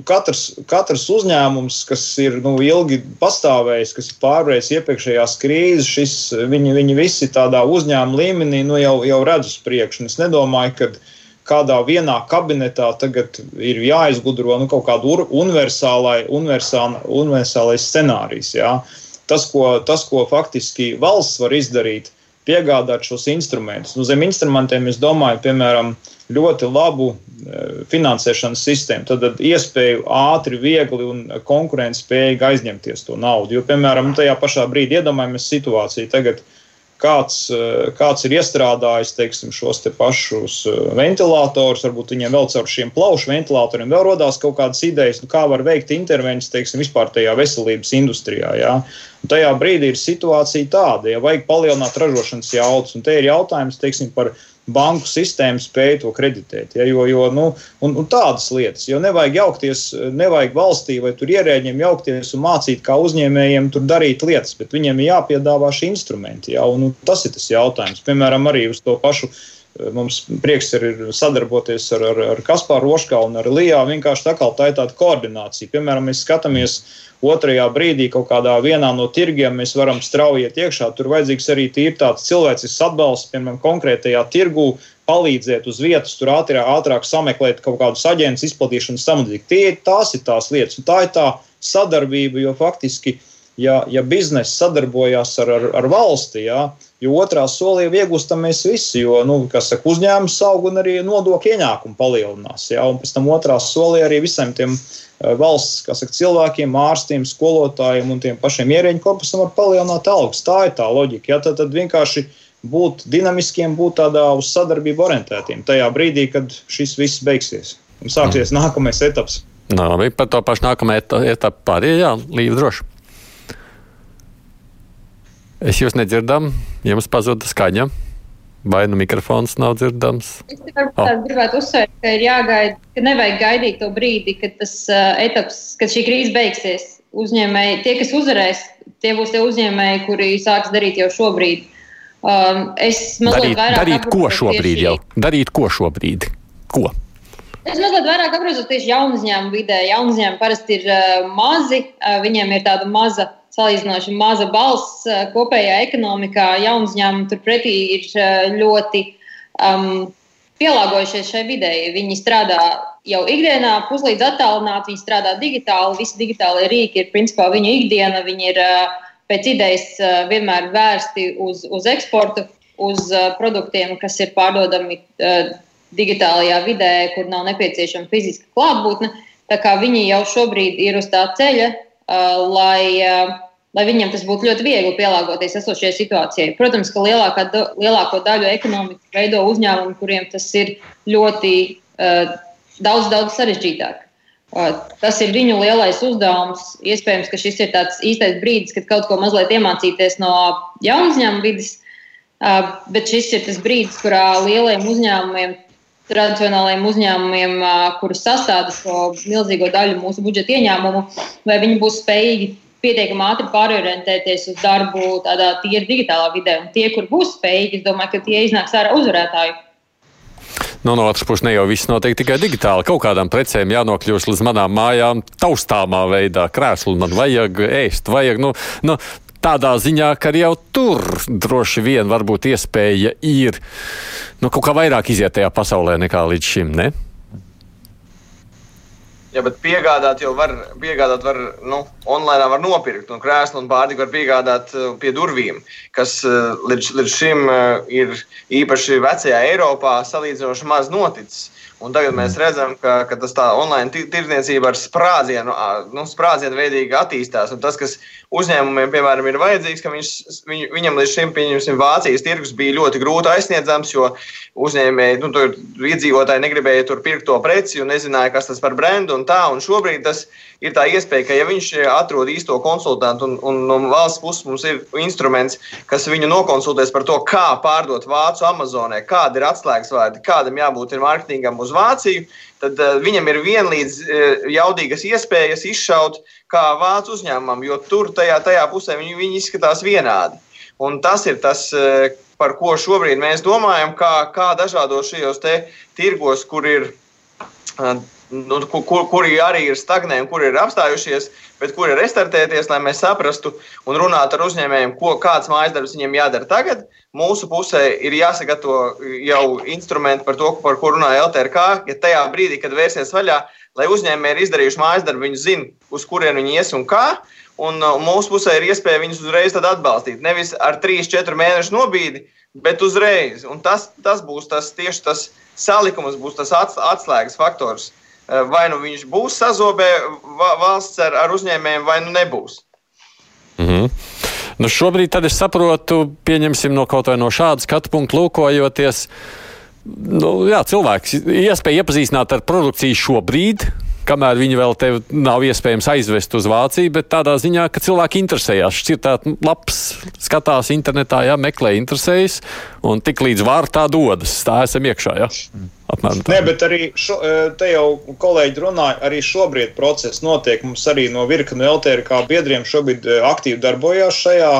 katrs, katrs uzņēmums, kas ir nu, ilgi pastāvējis, kas ir pārvarējis iepriekšējās krīzes, šis, viņi, viņi visi tādā uzņēmuma līmenī nu, jau, jau redz uz priekšu. Es nedomāju, ka kādā vienā kabinetā tagad ir jāizgudro nu, kaut kāda universālais universālai scenārijs. Jā. Tas ko, tas, ko faktiski valsts var izdarīt, piegādāt šos instrumentus. Nu, zem instrumentiem es domāju, piemēram, ļoti labu Eh, finansēšanas sistēmu, tad, tad iespēju ātri, viegli un konkurētspējīgi aizņemties to naudu. Jo, piemēram, tajā pašā brīdī iedomājamies situāciju, tagad kāds, eh, kāds ir iestrādājis teiksim, šos te pašus eh, ventilatorus, varbūt viņiem vēl caur šiem plaušu ventilatoriem vēl rodās kaut kādas idejas, nu, kā var veikt intervencijas teiksim, vispār tajā veselības industrijā. Ja? Un tajā brīdī ir situācija tāda, ja vajag palielināt ražošanas jaudas, un te ir jautājums teiksim, par banku sistēma spēja to kreditēt. Ja, jo, jo, nu, un, un tādas lietas, jo nevajag jaukties, nevajag valstī vai tur ierēģiem jaukties un mācīt, kā uzņēmējiem tur darīt lietas, bet viņiem ir jāpiedāvā šie instrumenti. Ja, un, un tas ir tas jautājums. Piemēram, arī uz to pašu. Mums prieks ir sadarboties ar, ar, ar Kaspāru Roškā un ar Lijā. Vienkārši tā kā tā ir tāda koordinācija. Piemēram, mēs skatāmies uh, otrajā brīdī kaut kādā vienā no tirgiem mēs varam strauji iet iekšā. Tur vajadzīgs arī tīri tāds cilvēcisks atbalsts, piemēram, konkrētajā tirgū, palīdzēt uz vietas, tur ātrāk, ātrāk sameklēt kaut kādus aģentus, izplatīšanu samadzīgi. Tie, tās ir tās lietas, un tā ir tā sadarbība, jo faktiski, ja, ja biznesa sadarbojās ar, ar, ar valsti, jā, jo otrā solī iegūstam mēs visi, jo, nu, kas saka, uzņēmums aug un arī nodokļu ienākumu palielinās, jā, un pēc tam otrā solī arī visiem tiem Eh, valsts saka, cilvēkiem, ārstiem, skolotājiem un tiem pašiem ierēģu korpusam var palielināt algas. Tā ir tā loģika. Ja? Tad, tad vienkārši būt dinamiskiem, būt tādā uz sadarbību orientētiem tajā brīdī, kad šis viss beigsies un sāksies mm. nākamais etaps. Labi, par to pašu nākamo etapu pārējie, jā, līdzi droši. Es jūs nedzirdam, jums pazuda skaņa. Vai nu mikrofons nav dzirdams? Es oh. gribētu uzsvērt, ka ir jāgaida, ka nevajag gaidīt to brīdi, kad tas uh, etaps, kad šī krīze beigsies. Uzņēmēji, tie, kas uzvarēs, tie būs tie uzņēmēji, kuri sāks darīt jau šobrīd. Um, es mazliet darīt, vairāk darīt ko šobrīd jau? Darīt ko šobrīd? Ko? Es mazliet vairāk apgrozos tieši jaunu uzņēmumu vidē. Jaunu uzņēmumu parasti ir uh, mazi, uh, viņiem ir tāda maza salīdzinoši maza balss eh, kopējā ekonomikā. Jaunu uzņēmumu turpretī ir eh, ļoti um, pielāgojušies šai videi. Viņi strādā jau ikdienā, puslīdz attālināti, viņi strādā digitāli. Visi digitālie rīki ir principā viņu ikdiena. Viņi ir pēc idejas vienmēr vērsti uz, uz eksportu, uz produktiem, kas ir pārdodami digitālajā vidē, kur nav nepieciešama fiziska klātbūtne. Tā kā viņi jau šobrīd ir uz tā ceļa, lai lai viņiem tas būtu ļoti viegli pielāgoties esošajai situācijai. Protams, ka lielākā, lielāko daļu ekonomikas veido uzņēmumi, kuriem tas ir ļoti uh, daudz, daudz sarežģītāk. Uh, tas ir viņu lielais uzdevums. Iespējams, ka šis ir tāds īstais brīdis, kad kaut ko mazliet iemācīties no jaunu uzņēmumu vidas, uh, bet šis ir tas brīdis, kurā lieliem uzņēmumiem tradicionālajiem uzņēmumiem, kurus sastāda šo milzīgo daļu mūsu budžeta ieņēmumu, vai viņi būs spējīgi pietiekami ātri pārorientēties uz darbu tādā tīri digitālā vidē. Un tie, kur būs spējīgi, es domāju, ka tie iznāks ārā uzvarētāji. Nu, no otras puses, ne jau viss notiek tikai digitāli. Kaut kādām precēm jānokļūst līdz manām mājām taustāmā veidā. Krēslu man vajag, ēst vajag. Nu, nu, tādā ziņā, ka jau tur droši vien varbūt iespēja ir nu, kaut kā vairāk iziet tajā pasaulē nekā līdz šim. Ne? Jā, bet piegādāt jau var, piegādāt var, nu, online var nopirkt, un krēslu un pārtiku var piegādāt uh, pie durvīm, kas uh, līdz, līdz šim uh, ir īpaši vecajā Eiropā salīdzinoši maz noticis. Un tagad mēs redzam, ka, ka tas tā online tirdzniecība ar sprādzienu, nu, sprādzienu veidīgi attīstās. Un tas, kas uzņēmumiem, piemēram, ir vajadzīgs, ka viņš, viņ, viņam līdz šim, pieņemsim, Vācijas tirgus bija ļoti grūti aizsniedzams, jo uzņēmēji, nu, tur iedzīvotāji negribēja tur pirkt to preci un nezināja, kas tas par brendu un tā. Un šobrīd tas ir tā iespēja, ka ja viņš atrod īsto konsultantu un, un no valsts puses mums ir instruments, kas viņu nokonsultēs par to, kā pārdot vācu Amazonē, kāda ir atslēgas vārdi, kādam jābūt ir mārketingam uz Vāciju, tad uh, viņam ir vienlīdz uh, jaudīgas iespējas izšaut kā vācu uzņēmumam, jo tur tajā, tajā pusē viņi, viņi izskatās vienādi. Un tas ir tas, uh, par ko šobrīd mēs domājam, kā, kā dažādos šajos tirgos, kur ir. Nu, kur, kuri arī ir stagnējuši, kur ir apstājušies, bet kur ir restartēties, lai mēs saprastu un runātu ar uzņēmējiem, ko, kāds mājas darbs viņiem jādara tagad, mūsu pusē ir jāsagatavo jau instrumenti par to, par ko runāja LTRK. Ja tajā brīdī, kad vērsies vaļā, lai uzņēmēji ir izdarījuši mājas darbu, viņi zina, uz kurien viņi ies un kā. Un uh, mūsu pusē ir iespēja viņus uzreiz atbalstīt. Nevis ar 3-4 mēnešu nobīdi, bet uzreiz. Un tas, tas būs tas tieši tas salikums, būs tas atslēgas faktors. Uh, vai nu viņš būs sazobē valsts ar, ar uzņēmējiem, vai nu nebūs. Mm -hmm. Nu, šobrīd es saprotu, pieņemsim no kaut vai no šāda skatu punkta lūkojoties. Nu, jā, cilvēks iespēja iepazīstināt ar produkciju šobrīd, kamēr viņi vēl te nav iespējams aizvest uz Vāciju, bet tādā ziņā, ka cilvēki interesējās. Šis ir tāds labs, skatās internetā, jā, meklē, interesējas, un tik līdz var tā dodas. Tā esam iekšā. Jā. Apmēram tā. Nē, bet arī šo, e, te jau kolēģi runāja, arī šobrīd process notiek. Mums arī no virkni LTRK biedriem šobrīd e, aktīvi darbojās šajā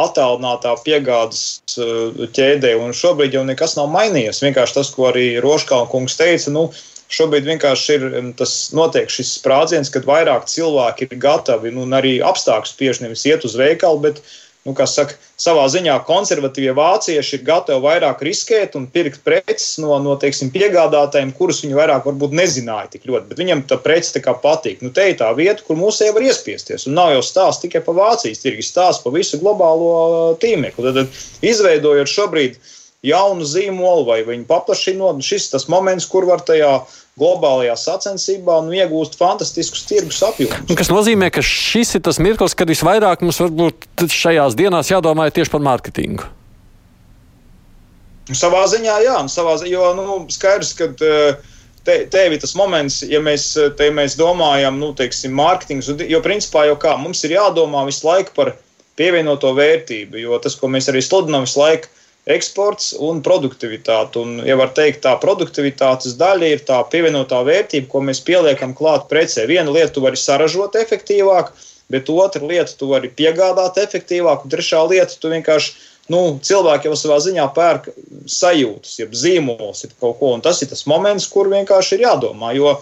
attālinātā piegādes e, ķēdē, un šobrīd jau nekas nav mainījies. Vienkārši tas, ko arī Roškāla kungs teica, nu, Šobrīd vienkārši ir tas notiek šis sprādziens, kad vairāk cilvēki ir gatavi nu, un arī apstākļus spiež nevis iet uz veikalu, bet, nu, saka, savā ziņā konservatīvie vācieši ir gatavi vairāk riskēt un pirkt preces no, no teiksim, piegādātājiem, kurus viņi vairāk varbūt nezināja tik ļoti, bet viņam tā prece tā patīk. Nu, te ir tā vieta, kur mūsēji var iespiesties. Un nav jau stāsts tikai par Vācijas tirgu, stāsts par visu globālo tīmekli. Tad, tad izveidojot šobrīd jaunu zīmolu vai viņu paplašinot, šis ir tas moments, kur var tajā globālajā sacensībā un iegūst fantastiskus tirgus apjomus. Kas nozīmē, ka šis ir tas mirklis, kad visvairāk mums varbūt šajās dienās jādomā tieši par mārketingu. Savā ziņā, jā, savā ziņā, jo nu, skaidrs, ka eh, te, tev ir tas moments, ja mēs, te, mēs domājam, nu, teiksim, mārketings, jo principā jau kā mums ir jādomā visu laiku par pievienoto vērtību, jo tas, ko mēs arī sludinām visu laiku, eksports un produktivitāte. Un, ja var teikt, tā produktivitātes daļa ir tā pievienotā vērtība, ko mēs pieliekam klāt precē. Viena lieta, tu vari saražot efektīvāk, bet otra lieta, tu vari piegādāt efektīvāk, un trešā lieta, tu vienkārši. Nu, cilvēki jau savā ziņā pērk sajūtas, jeb zīmolus, jeb kaut ko. Un tas ir tas moments, kur vienkārši ir jādomā. Jo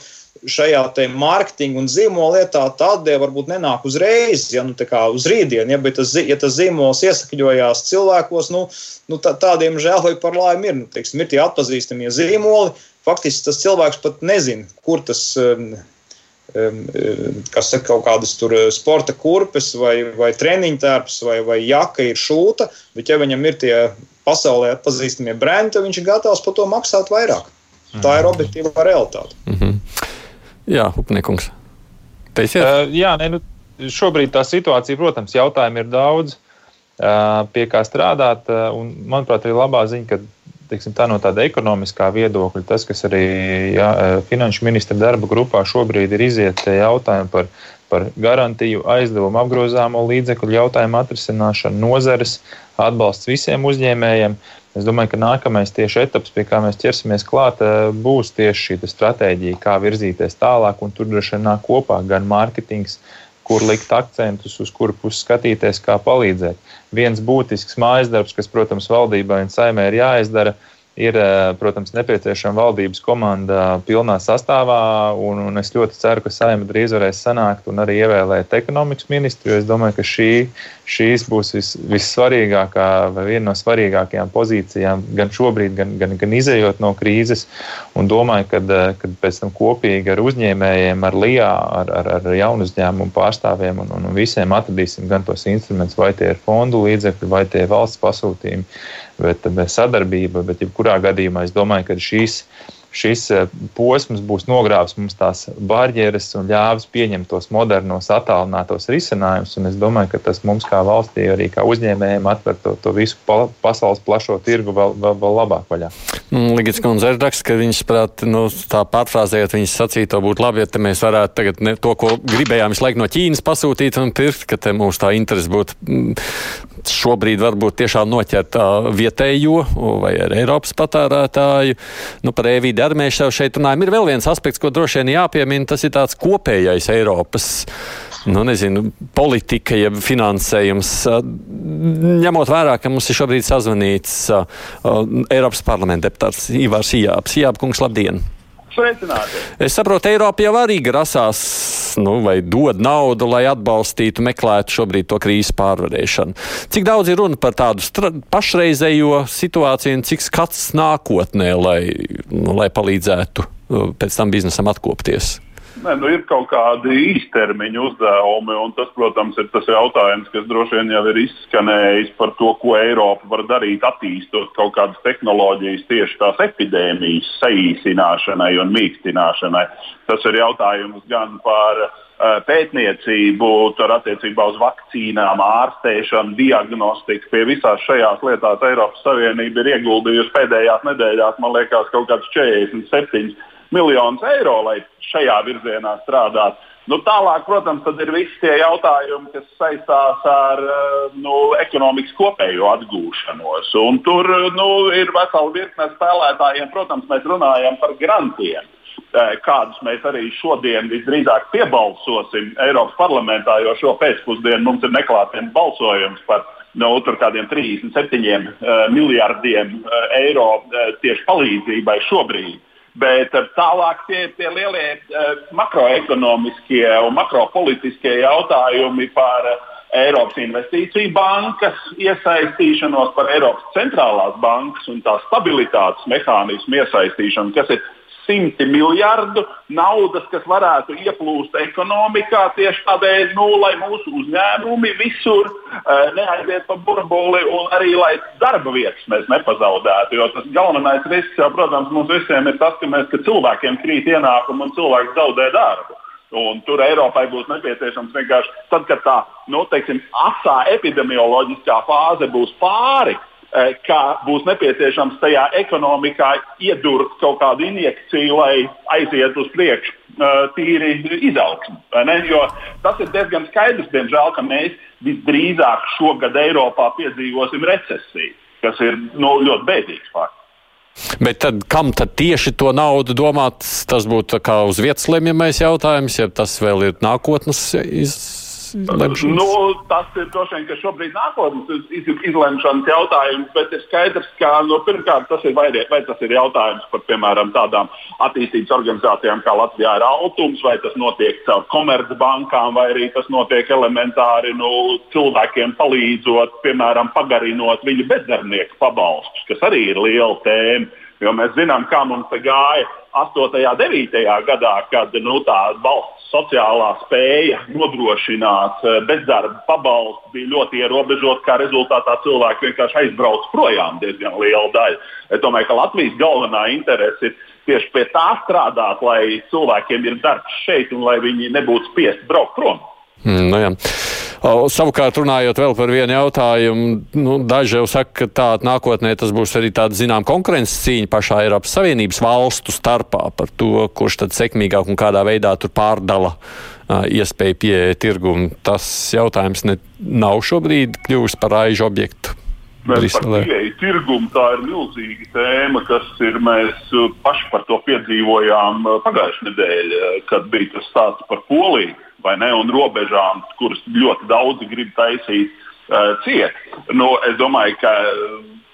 šajā mārketinga un zīmola lietā tā atdeve varbūt nenāk uzreiz, ja nu, uz rītdienu, ja, bet tas, ja tas zīmols iesakņojās cilvēkos, nu, nu tā, tādiem žēl vai par laimi ir. Nu, teiksim, ir tie atpazīstamie zīmoli. Faktiski tas cilvēks pat nezina, kur tas um, um, kas ir kaut kādas tur sporta kurpes vai, vai treniņu tērps vai, vai jaka ir šūta, bet ja viņam ir tie pasaulē atpazīstamie brendi, tad viņš ir gatavs par to maksāt vairāk. Tā ir mhm. objektīva realitāte. Mm -hmm. Jā, Upnikungs. Teisiet? Uh, jā, ne, nu, šobrīd tā situācija, protams, jautājumu ir daudz, uh, pie kā strādāt. Uh, un, manuprāt, ir labā ziņa, ka teiksim, tā no tāda ekonomiskā viedokļa, tas, kas arī jā, finanšu ministra darba grupā šobrīd ir iziet jautājumi par, par garantiju, aizdevumu, apgrozāmo līdzekļu jautājumu atrisināšanu, nozares atbalsts visiem uzņēmējiem. Es domāju, ka nākamais tieši etaps, pie kā mēs ķersimies klāt, eh, būs tieši šī stratēģija, kā virzīties tālāk, tur droši vien nāk kopā gan mārketings, kur likt akcentus, uz kuru pusi skatīties, kā palīdzēt. Viens būtisks mājas darbs, kas, protams, valdībai un saimē ir jāizdara, ir ir, eh, protams, nepieciešama valdības komanda pilnā sastāvā. Un, un es ļoti ceru, ka saima drīz varēs sanākt un arī ievēlēt ekonomikas ministru. Es domāju, ka šī, šīs būs vis, vissvarīgākā vai viena no svarīgākajām pozīcijām gan šobrīd, gan, gan, gan izējot no krīzes. Un domāju, ka eh, pēc tam kopīgi ar uzņēmējiem, ar LIA, ar, ar, ar jaunu uzņēmumu pārstāvjiem un, un visiem atradīsim gan tos instrumentus, vai tie ir fondu līdzekļi, vai tie ir valsts pasūtījumi bet, bet sadarbība. Bet, jebkurā gadījumā, es domāju, ka šīs šis eh, posms būs nogrāvis mums tās barjeras un ļāvis pieņemt tos modernos, attālinātos risinājumus. Es domāju, ka tas mums kā valstī, arī kā uzņēmējiem, atver to, to visu pasaules plašo tirgu vēl, vēl, vēl labāk vaļā. Mm, Ligits kundze ir raksts, ka viņas prāt, nu, tā pārfrāzējot viņas sacīto, būtu labi, ja mēs varētu tagad ne, to, ko gribējām visu laiku no Ķīnas pasūtīt un pirkt, ka mūsu tā interese būtu mm, šobrīd varbūt tiešām noķert vietējo vai Eiropas patērētāju. Nu, par e-vidi arī mēs jau šeit runājam. Ir vēl viens aspekts, ko droši vien jāpiemina, tas ir tāds kopējais Eiropas. Nu, nezinu, politika, jeb finansējums. Ņemot vērā, ka mums ir šobrīd sazvanīts Eiropas parlamenta deputāts Ivars Ijāps. Ijāps, labdien! Sveicināti! Es saprotu, Eiropa jau arī grasās nu, vai dod naudu, lai atbalstītu, meklētu šobrīd to krīzes pārvarēšanu. Cik daudz ir runa par tādu pašreizējo situāciju un cik skats nākotnē, lai, nu, lai palīdzētu uh, pēc tam biznesam atkopties? Nē, nu ir kaut kādi īstermiņa uzdevumi, un tas, protams, ir tas jautājums, kas droši vien jau ir izskanējis par to, ko Eiropa var darīt, attīstot kaut kādas tehnoloģijas tieši tās epidēmijas saīsināšanai un mīkstināšanai. Tas ir jautājums gan par uh, pētniecību, tur attiecībā uz vakcīnām, ārstēšanu, diagnostiku. Pie visās šajās lietās Eiropas Savienība ir ieguldījusi pēdējās nedēļās, man liekas, kaut kāds 47 miljonus eiro, lai šajā virzienā strādātu. Nu, tālāk, protams, ir visi tie jautājumi, kas saistās ar eh, nu, ekonomikas kopējo atgūšanos. Un tur nu, ir vesela virkne spēlētājiem. Protams, mēs runājam par grantiem, eh, kādus mēs arī šodien visdrīzāk piebalsosim Eiropas parlamentā, jo šo pēcpusdienu mums ir neklātienes balsojums par no nu, kādiem 37 uh, miljardiem eiro tieši palīdzībai šobrīd. Bet eh, tālāk tie ir tie lielie uh, makroekonomiskie un makropolitiskie jautājumi par uh, Eiropas investīciju bankas iesaistīšanos, par Eiropas centrālās bankas un tā stabilitātes mehānismu iesaistīšanu, kas ir simti miljardu naudas, kas varētu ieplūst ekonomikā tieši tādēļ, nu, lai mūsu uzņēmumi visur uh, neaiziet pa burbuli un arī lai darba vietas mēs nepazaudētu. Jo tas galvenais risks jau, protams, mums visiem ir tas, ka, mēs, ka cilvēkiem krīt ienākumi un cilvēki zaudē darbu. Un tur Eiropai būs nepieciešams vienkārši tad, kad tā nu, teiksim, asā epidemioloģiskā fāze būs pāri, ka būs nepieciešams tajā ekonomikā iedurt kaut kādu injekciju, lai aiziet uz priekšu eh, tīri izaugsmu. Tas ir diezgan skaidrs, diemžēl, ka mēs visdrīzāk šogad Eiropā piedzīvosim recesiju, kas ir nu, ļoti bēdīgs fakts. Bet tad, kam tad tieši to naudu domāt? Tas būtu kā uz vietas lemjamais jautājums, ja tas vēl ir nākotnes iz lemšanas? Nu, tas ir droši vien, šobrīd nākotnes izlemšanas jautājums, bet ir skaidrs, ka nu, pirmkārt tas ir vai, vai tas ir jautājums par piemēram tādām attīstības organizācijām kā Latvijā ir Altums, vai tas notiek caur komercbankām, vai arī tas notiek elementāri nu, cilvēkiem palīdzot, piemēram, pagarinot viņu bezdarbnieku pabalstus, kas arī ir liela tēma. Jo mēs zinām, kā mums gāja 8. un 9. gadā, kad nu, tā valsts sociālā spēja nodrošināt eh, bezdarba pabalstu bija ļoti ierobežota, kā rezultātā cilvēki vienkārši aizbrauc projām diezgan liela daļa. Es domāju, ka Latvijas galvenā interese ir tieši pie tā strādāt, lai cilvēkiem ir darbs šeit un lai viņi nebūtu spiesti braukt prom. Mm, nu jā. Savukārt, runājot vēl par vienu jautājumu, nu, daži jau saka, ka tā nākotnē tas būs arī tāda, zinām, konkurences cīņa pašā Eiropas Savienības valstu starpā par to, kurš tad sekmīgāk un kādā veidā tur pārdala uh, iespēju pieeja tirgumu. Tas jautājums ne, nav šobrīd kļuvis par aižu objektu. Pieeju tirgumu tā ir milzīga tēma, kas ir. Mēs paši par to piedzīvojām pagājušajā nedēļā, kad bija tas stāsts par Poliju ne, un robežām, kuras ļoti daudzi grib taisīt uh, ciet. Nu, es domāju, ka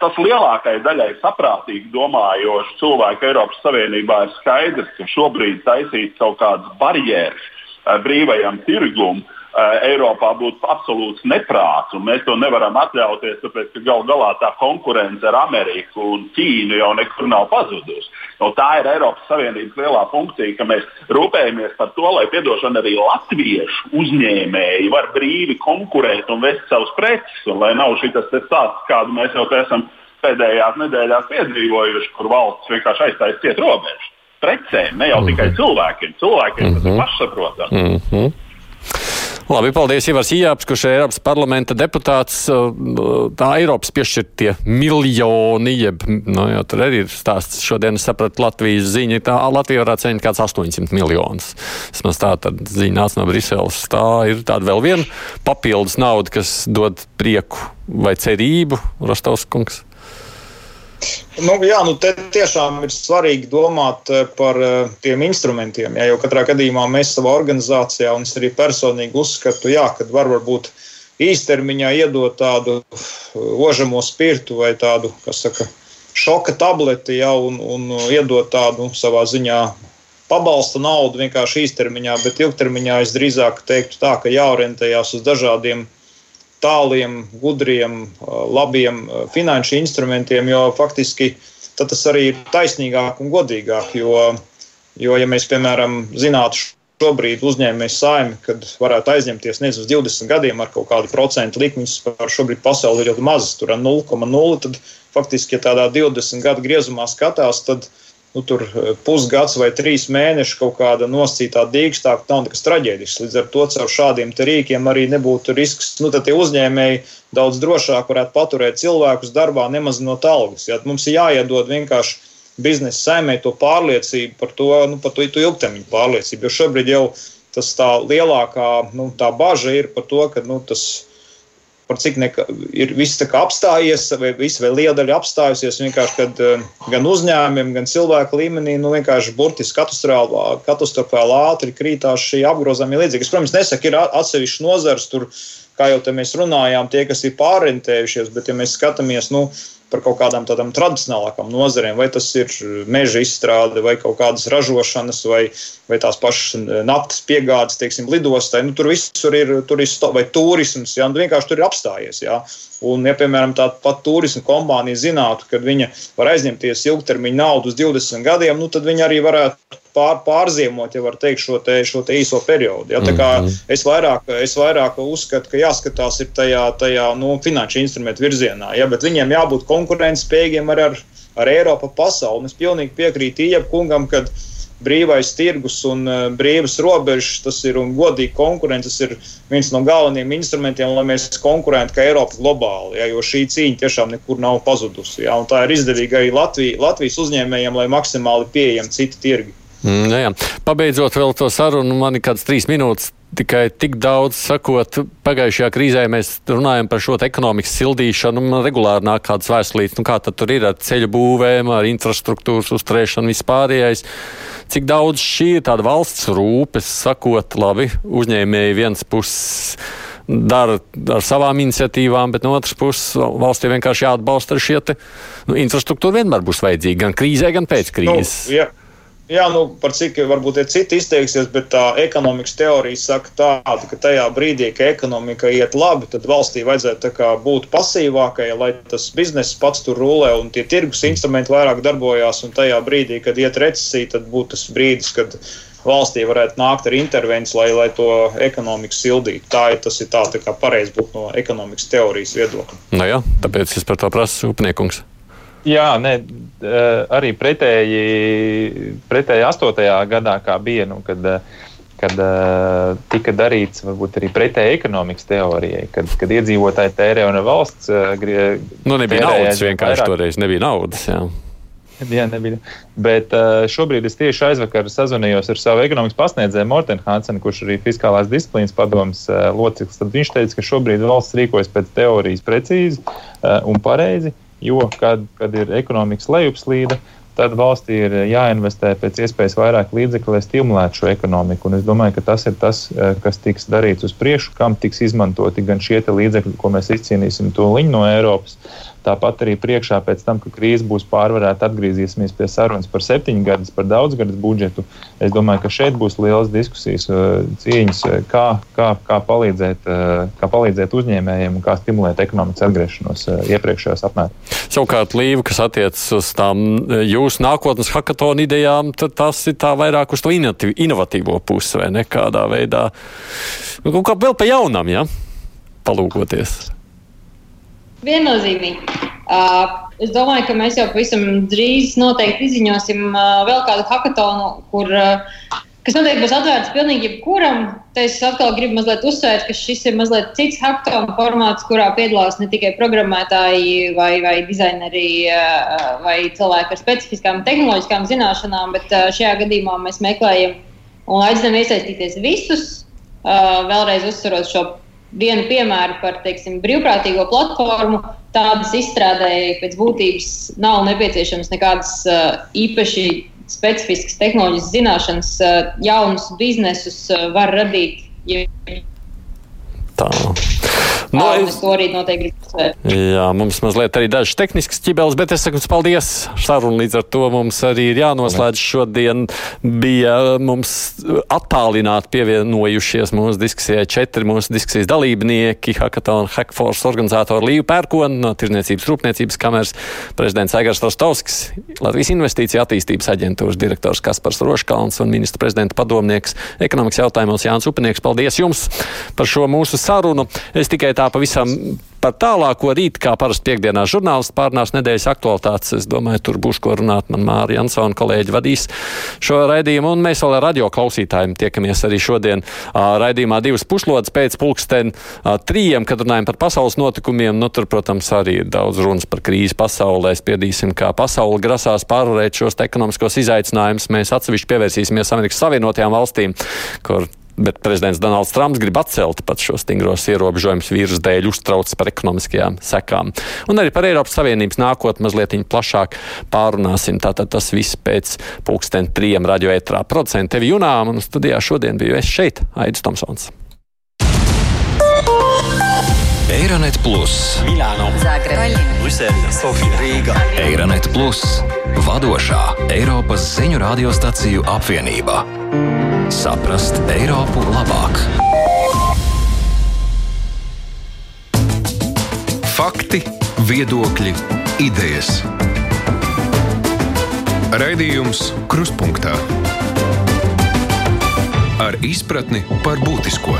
tas lielākajai daļai saprātīgi domājošu cilvēku Eiropas Savienībā ir skaidrs, ka šobrīd taisīt kaut kādas barjeras uh, brīvajam tirgumam Eh, Eiropā būtu absolūts neprāts, un mēs to nevaram atļauties, tāpēc ka gal galā tā konkurence ar Ameriku un Ķīnu jau nekur nav pazudusi. No tā ir Eiropas Savienības lielā funkcija, ka mēs rūpējamies par to, lai piedošana arī latviešu uzņēmēji var brīvi konkurēt un vest savus preces, un lai nav šis stāsts, kādu mēs jau esam pēdējās nedēļās piedzīvojuši, kur valsts vienkārši aizstājas ciet robežu. Precēm, ne jau tikai cilvēkiem. Cilvēkiem mm -hmm. tas ir mhm. pašsaprotami. Mm -hmm. Labi, paldies Ivars Ijāps, kurš ir Eiropas parlamenta deputāts. Tā Eiropas piešķirtie miljoni, jeb, nu, jā, tur arī ir stāsts. Šodien es sapratu Latvijas ziņu, tā Latvija varētu saņemt kāds 800 miljonus. Vismaz tā tad ziņa nāca no Briseles. Tā ir tāda vēl viena papildus nauda, kas dod prieku vai cerību, Rostovs kungs. Nu, jā, nu te tiešām ir svarīgi domāt eh, par eh, tiem instrumentiem. Jā, jo katrā gadījumā mēs savā organizācijā, un es arī personīgi uzskatu, jā, ka var varbūt īstermiņā iedot tādu eh, ožamo spirtu vai tādu, kas saka, šoka tableti, jā, un, un iedot tādu savā ziņā pabalsta naudu vienkārši īstermiņā, bet ilgtermiņā es drīzāk teiktu tā, ka jāorientējās uz dažādiem tāliem, gudriem, labiem finanšu instrumentiem, jo faktiski tas arī ir taisnīgāk un godīgāk. Jo, jo ja mēs, piemēram, zinātu šobrīd uzņēmējs saimi, kad varētu aizņemties nezinu uz 20 gadiem ar kaut kādu procentu likmes, par šobrīd pasauli ir ļoti mazas, tur ar 0,0, tad faktiski, ja tādā 20 gadu griezumā skatās, tad nu, tur eh, pusgads vai trīs mēneši kaut kāda noscītā dīkstā, nav nekas traģēdisks. Līdz ar to caur šādiem rīkiem arī nebūtu risks. Nu, tad tie uzņēmēji daudz drošāk varētu paturēt cilvēkus darbā, nemazinot algas. Ja? Mums ir jāiedod vienkārši biznesa saimē to pārliecību par to, nu, par to, to ilgtermiņu pārliecību. Jo šobrīd jau tas tā lielākā nu, tā bažas ir par to, ka nu, tas ir par cik neka, ir viss apstājies, vai viss vai liela daļa apstājusies. Vienkārši, kad uh, gan uzņēmumiem, gan cilvēku līmenī, nu vienkārši burtiski katastrofāli ātri krītās šī apgrozāmie līdzekļi. Es, protams, nesaku, ir atsevišķi nozars, tur, kā jau te mēs runājām, tie, kas ir pārorientējušies, bet ja mēs skatāmies, nu, par kaut kādām tādām tradicionālākām nozarēm, vai tas ir meža izstrāde, vai kaut kādas ražošanas, vai, vai tās pašas naftas piegādes, teiksim, lidostai. Nu, tur visur ir, tur ir sto, vai turisms, ja, un vienkārši tur ir apstājies. Ja. Un, ja, piemēram, tāda pat turisma kompānija zinātu, ka viņa var aizņemties ilgtermiņa naudu uz 20 gadiem, nu, tad viņi arī varētu pār, pārziemot, ja var teikt, šo, te, šo te īso periodu. Ja? Mm -hmm. es, vairāk, es vairāk uzskatu, ka jāskatās ir tajā, tajā nu, finanšu instrumentu virzienā, ja? bet viņiem jābūt konkurētspējīgiem ar, ar, ar Eiropu pasauli. Es pilnīgi piekrītu Iepkungam, kad brīvais tirgus un uh, brīvas robežas, tas ir un godīga konkurence, tas ir viens no galvenajiem instrumentiem, lai mēs konkurētu kā Eiropa globāli, ja, jo šī cīņa tiešām nekur nav pazudusi. Ja, tā ir izdevīga arī Latvija, Latvijas uzņēmējiem, lai maksimāli pieejami citi tirgi. Mm, jā, jā. Pabeidzot vēl to sarunu, man ir kāds trīs minūtes. Tikai tik daudz sakot, pagājušajā krīzē mēs runājam par šo ekonomikas sildīšanu. Man regulāri nāk kādas vēstulītes, nu kā tad tur ir ar ceļu būvēm, ar infrastruktūras uzturēšanu vispārējais. Cik daudz šī ir tāda valsts rūpes, sakot, labi, uzņēmēji viens puses dara ar savām iniciatīvām, bet no otras puses valstī vienkārši jāatbalsta šie te, nu, infrastruktūra vienmēr būs vajadzīga gan krīzē, gan pēc krīzes. Nu, yeah. Jā, nu, par cik varbūt ir citi izteiksies, bet tā ekonomikas teorija saka tādu, ka tajā brīdī, kad ekonomika iet labi, tad valstī vajadzētu būt pasīvākai, lai tas bizness pats tur rulē un tie tirgus instrumenti vairāk darbojās. Un tajā brīdī, kad iet recesija, tad būtu tas brīdis, kad valstī varētu nākt ar intervenciju, lai, lai to ekonomiku sildītu. Tā ir tas, ir tā, tā kā pareizi būtu no ekonomikas teorijas viedokļa. Nu jā, tāpēc es par to prasu upniekungs. Jā, ne, arī pretēji, pretēji 8. gadā, kā bija, nu, kad, kad tika darīts varbūt arī pretēji ekonomikas teorijai, kad, kad iedzīvotāji tērē un valsts. Nu, nebija naudas vienkārši vairāk. toreiz, nebija naudas. Jā. Jā, nebija. Bet šobrīd es tieši aizvakar sazvanījos ar savu ekonomikas pasniedzēju Mortenu Hansenu, kurš arī fiskālās disciplīnas padomas loceklis. Viņš teica, ka šobrīd valsts rīkojas pēc teorijas precīzi un pareizi jo, kad, kad ir ekonomikas lejupslīde, tad valstī ir jāinvestē pēc iespējas vairāk līdzekļu, lai stimulētu šo ekonomiku. Un es domāju, ka tas ir tas, eh, kas tiks darīts uz priekšu, kam tiks izmantoti gan šie līdzekļi, ko mēs izcīnīsim liņu no Eiropas, Tāpat arī priekšā, pēc tam, kad krīze būs pārvarēta, atgriezīsimies pie sarunas par septiņu gadus, par daudzgadu budžetu. Es domāju, ka šeit būs lielas diskusijas, uh, cīņas, uh, kā, kā, kā, palīdzēt, uh, kā palīdzēt uzņēmējiem un kā stimulēt ekonomikas atgriešanos iepriekšējos apmēros. Savukārt, Līva, kas attiecas uz tām jūsu nākotnes hackathon idejām, tad tas ir tā vairāk uz to inovatīvo pusi vai nekādā veidā. Nu, kā vēl pa jaunam, ja? Palūkoties. Viennozīmīgi. Uh, es domāju, ka mēs jau pavisam drīz noteikti izziņosim uh, vēl kādu hackathonu, kur, uh, kas noteikti būs atvērts pilnīgi jebkuram. Te es atkal gribu mazliet uzsvērt, ka šis ir mazliet cits hackathonu formāts, kurā piedalās ne tikai programmētāji vai, vai dizaineri uh, vai cilvēki ar specifiskām tehnoloģiskām zināšanām, bet uh, šajā gadījumā mēs meklējam un aicinām iesaistīties visus. Uh, vēlreiz uzsverot šo vienu piemēru par teiksim, brīvprātīgo platformu. Tādas izstrādēji pēc būtības nav nepieciešams nekādas uh, īpaši specifiskas tehnoloģijas zināšanas. Uh, jaunus biznesus uh, var radīt. Ja Tā. Nu, es to arī noteikti gribu uzsvērt. Jā, mums mazliet arī dažas tehniskas ķibeles, bet es saku jums paldies. Saruna līdz ar to mums arī ir jānoslēdz. Šodien bija mums attālināti pievienojušies mūsu diskusijai četri mūsu diskusijas dalībnieki. Hackathon Hackforce organizatori Līva Pērkona no Tirzniecības rūpniecības kameras, prezidents Aigars Rostovskis, Latvijas investīcija attīstības aģentūras direktors Kaspars Roškalns un ministra prezidenta padomnieks ekonomikas jautājumos Jānis Upinieks. Paldies jums par šo mūsu sarunu. Es tikai tā pavisam par tālāko rīt, kā parasti piekdienā žurnālisti pārnās nedēļas aktualitātes. Es domāju, tur būs ko runāt. Man Māra Jansona kolēģi vadīs šo raidījumu, un mēs vēl ar radio klausītājiem tiekamies arī šodien raidījumā divas puslodes pēc pulksten trījiem, kad runājam par pasaules notikumiem. Nu, tur, protams, arī ir daudz runas par krīzi pasaulē. Spiedīsim, kā pasaule grasās pārvarēt šos ekonomiskos izaicinājumus. Mēs atsevišķi pievērsīsimies Amerikas Savienotajām valstīm, kur Bet prezidents Donalds Trumps grib atcelt pat šos stingros ierobežojumus vīrusu dēļ, uztraucas par ekonomiskajām sekām. Un arī par Eiropas Savienības nākotni mazliet plašāk pārunāsim. Tātad tas viss pēc pulksten trijiem radioētrā. Producents tevi junām un studijā šodien biju es šeit, Aidis Tomsons. Eironet Plus, Milāno, Zagreba, Brisele, Sofija, Rīga. Eironet Plus, vadošā Eiropas ziņu radiostaciju apvienība. Saprast Eiropu labāk. Fakti, viedokļi, idejas. Raidījums Kruspunkta ar izpratni par būtisko.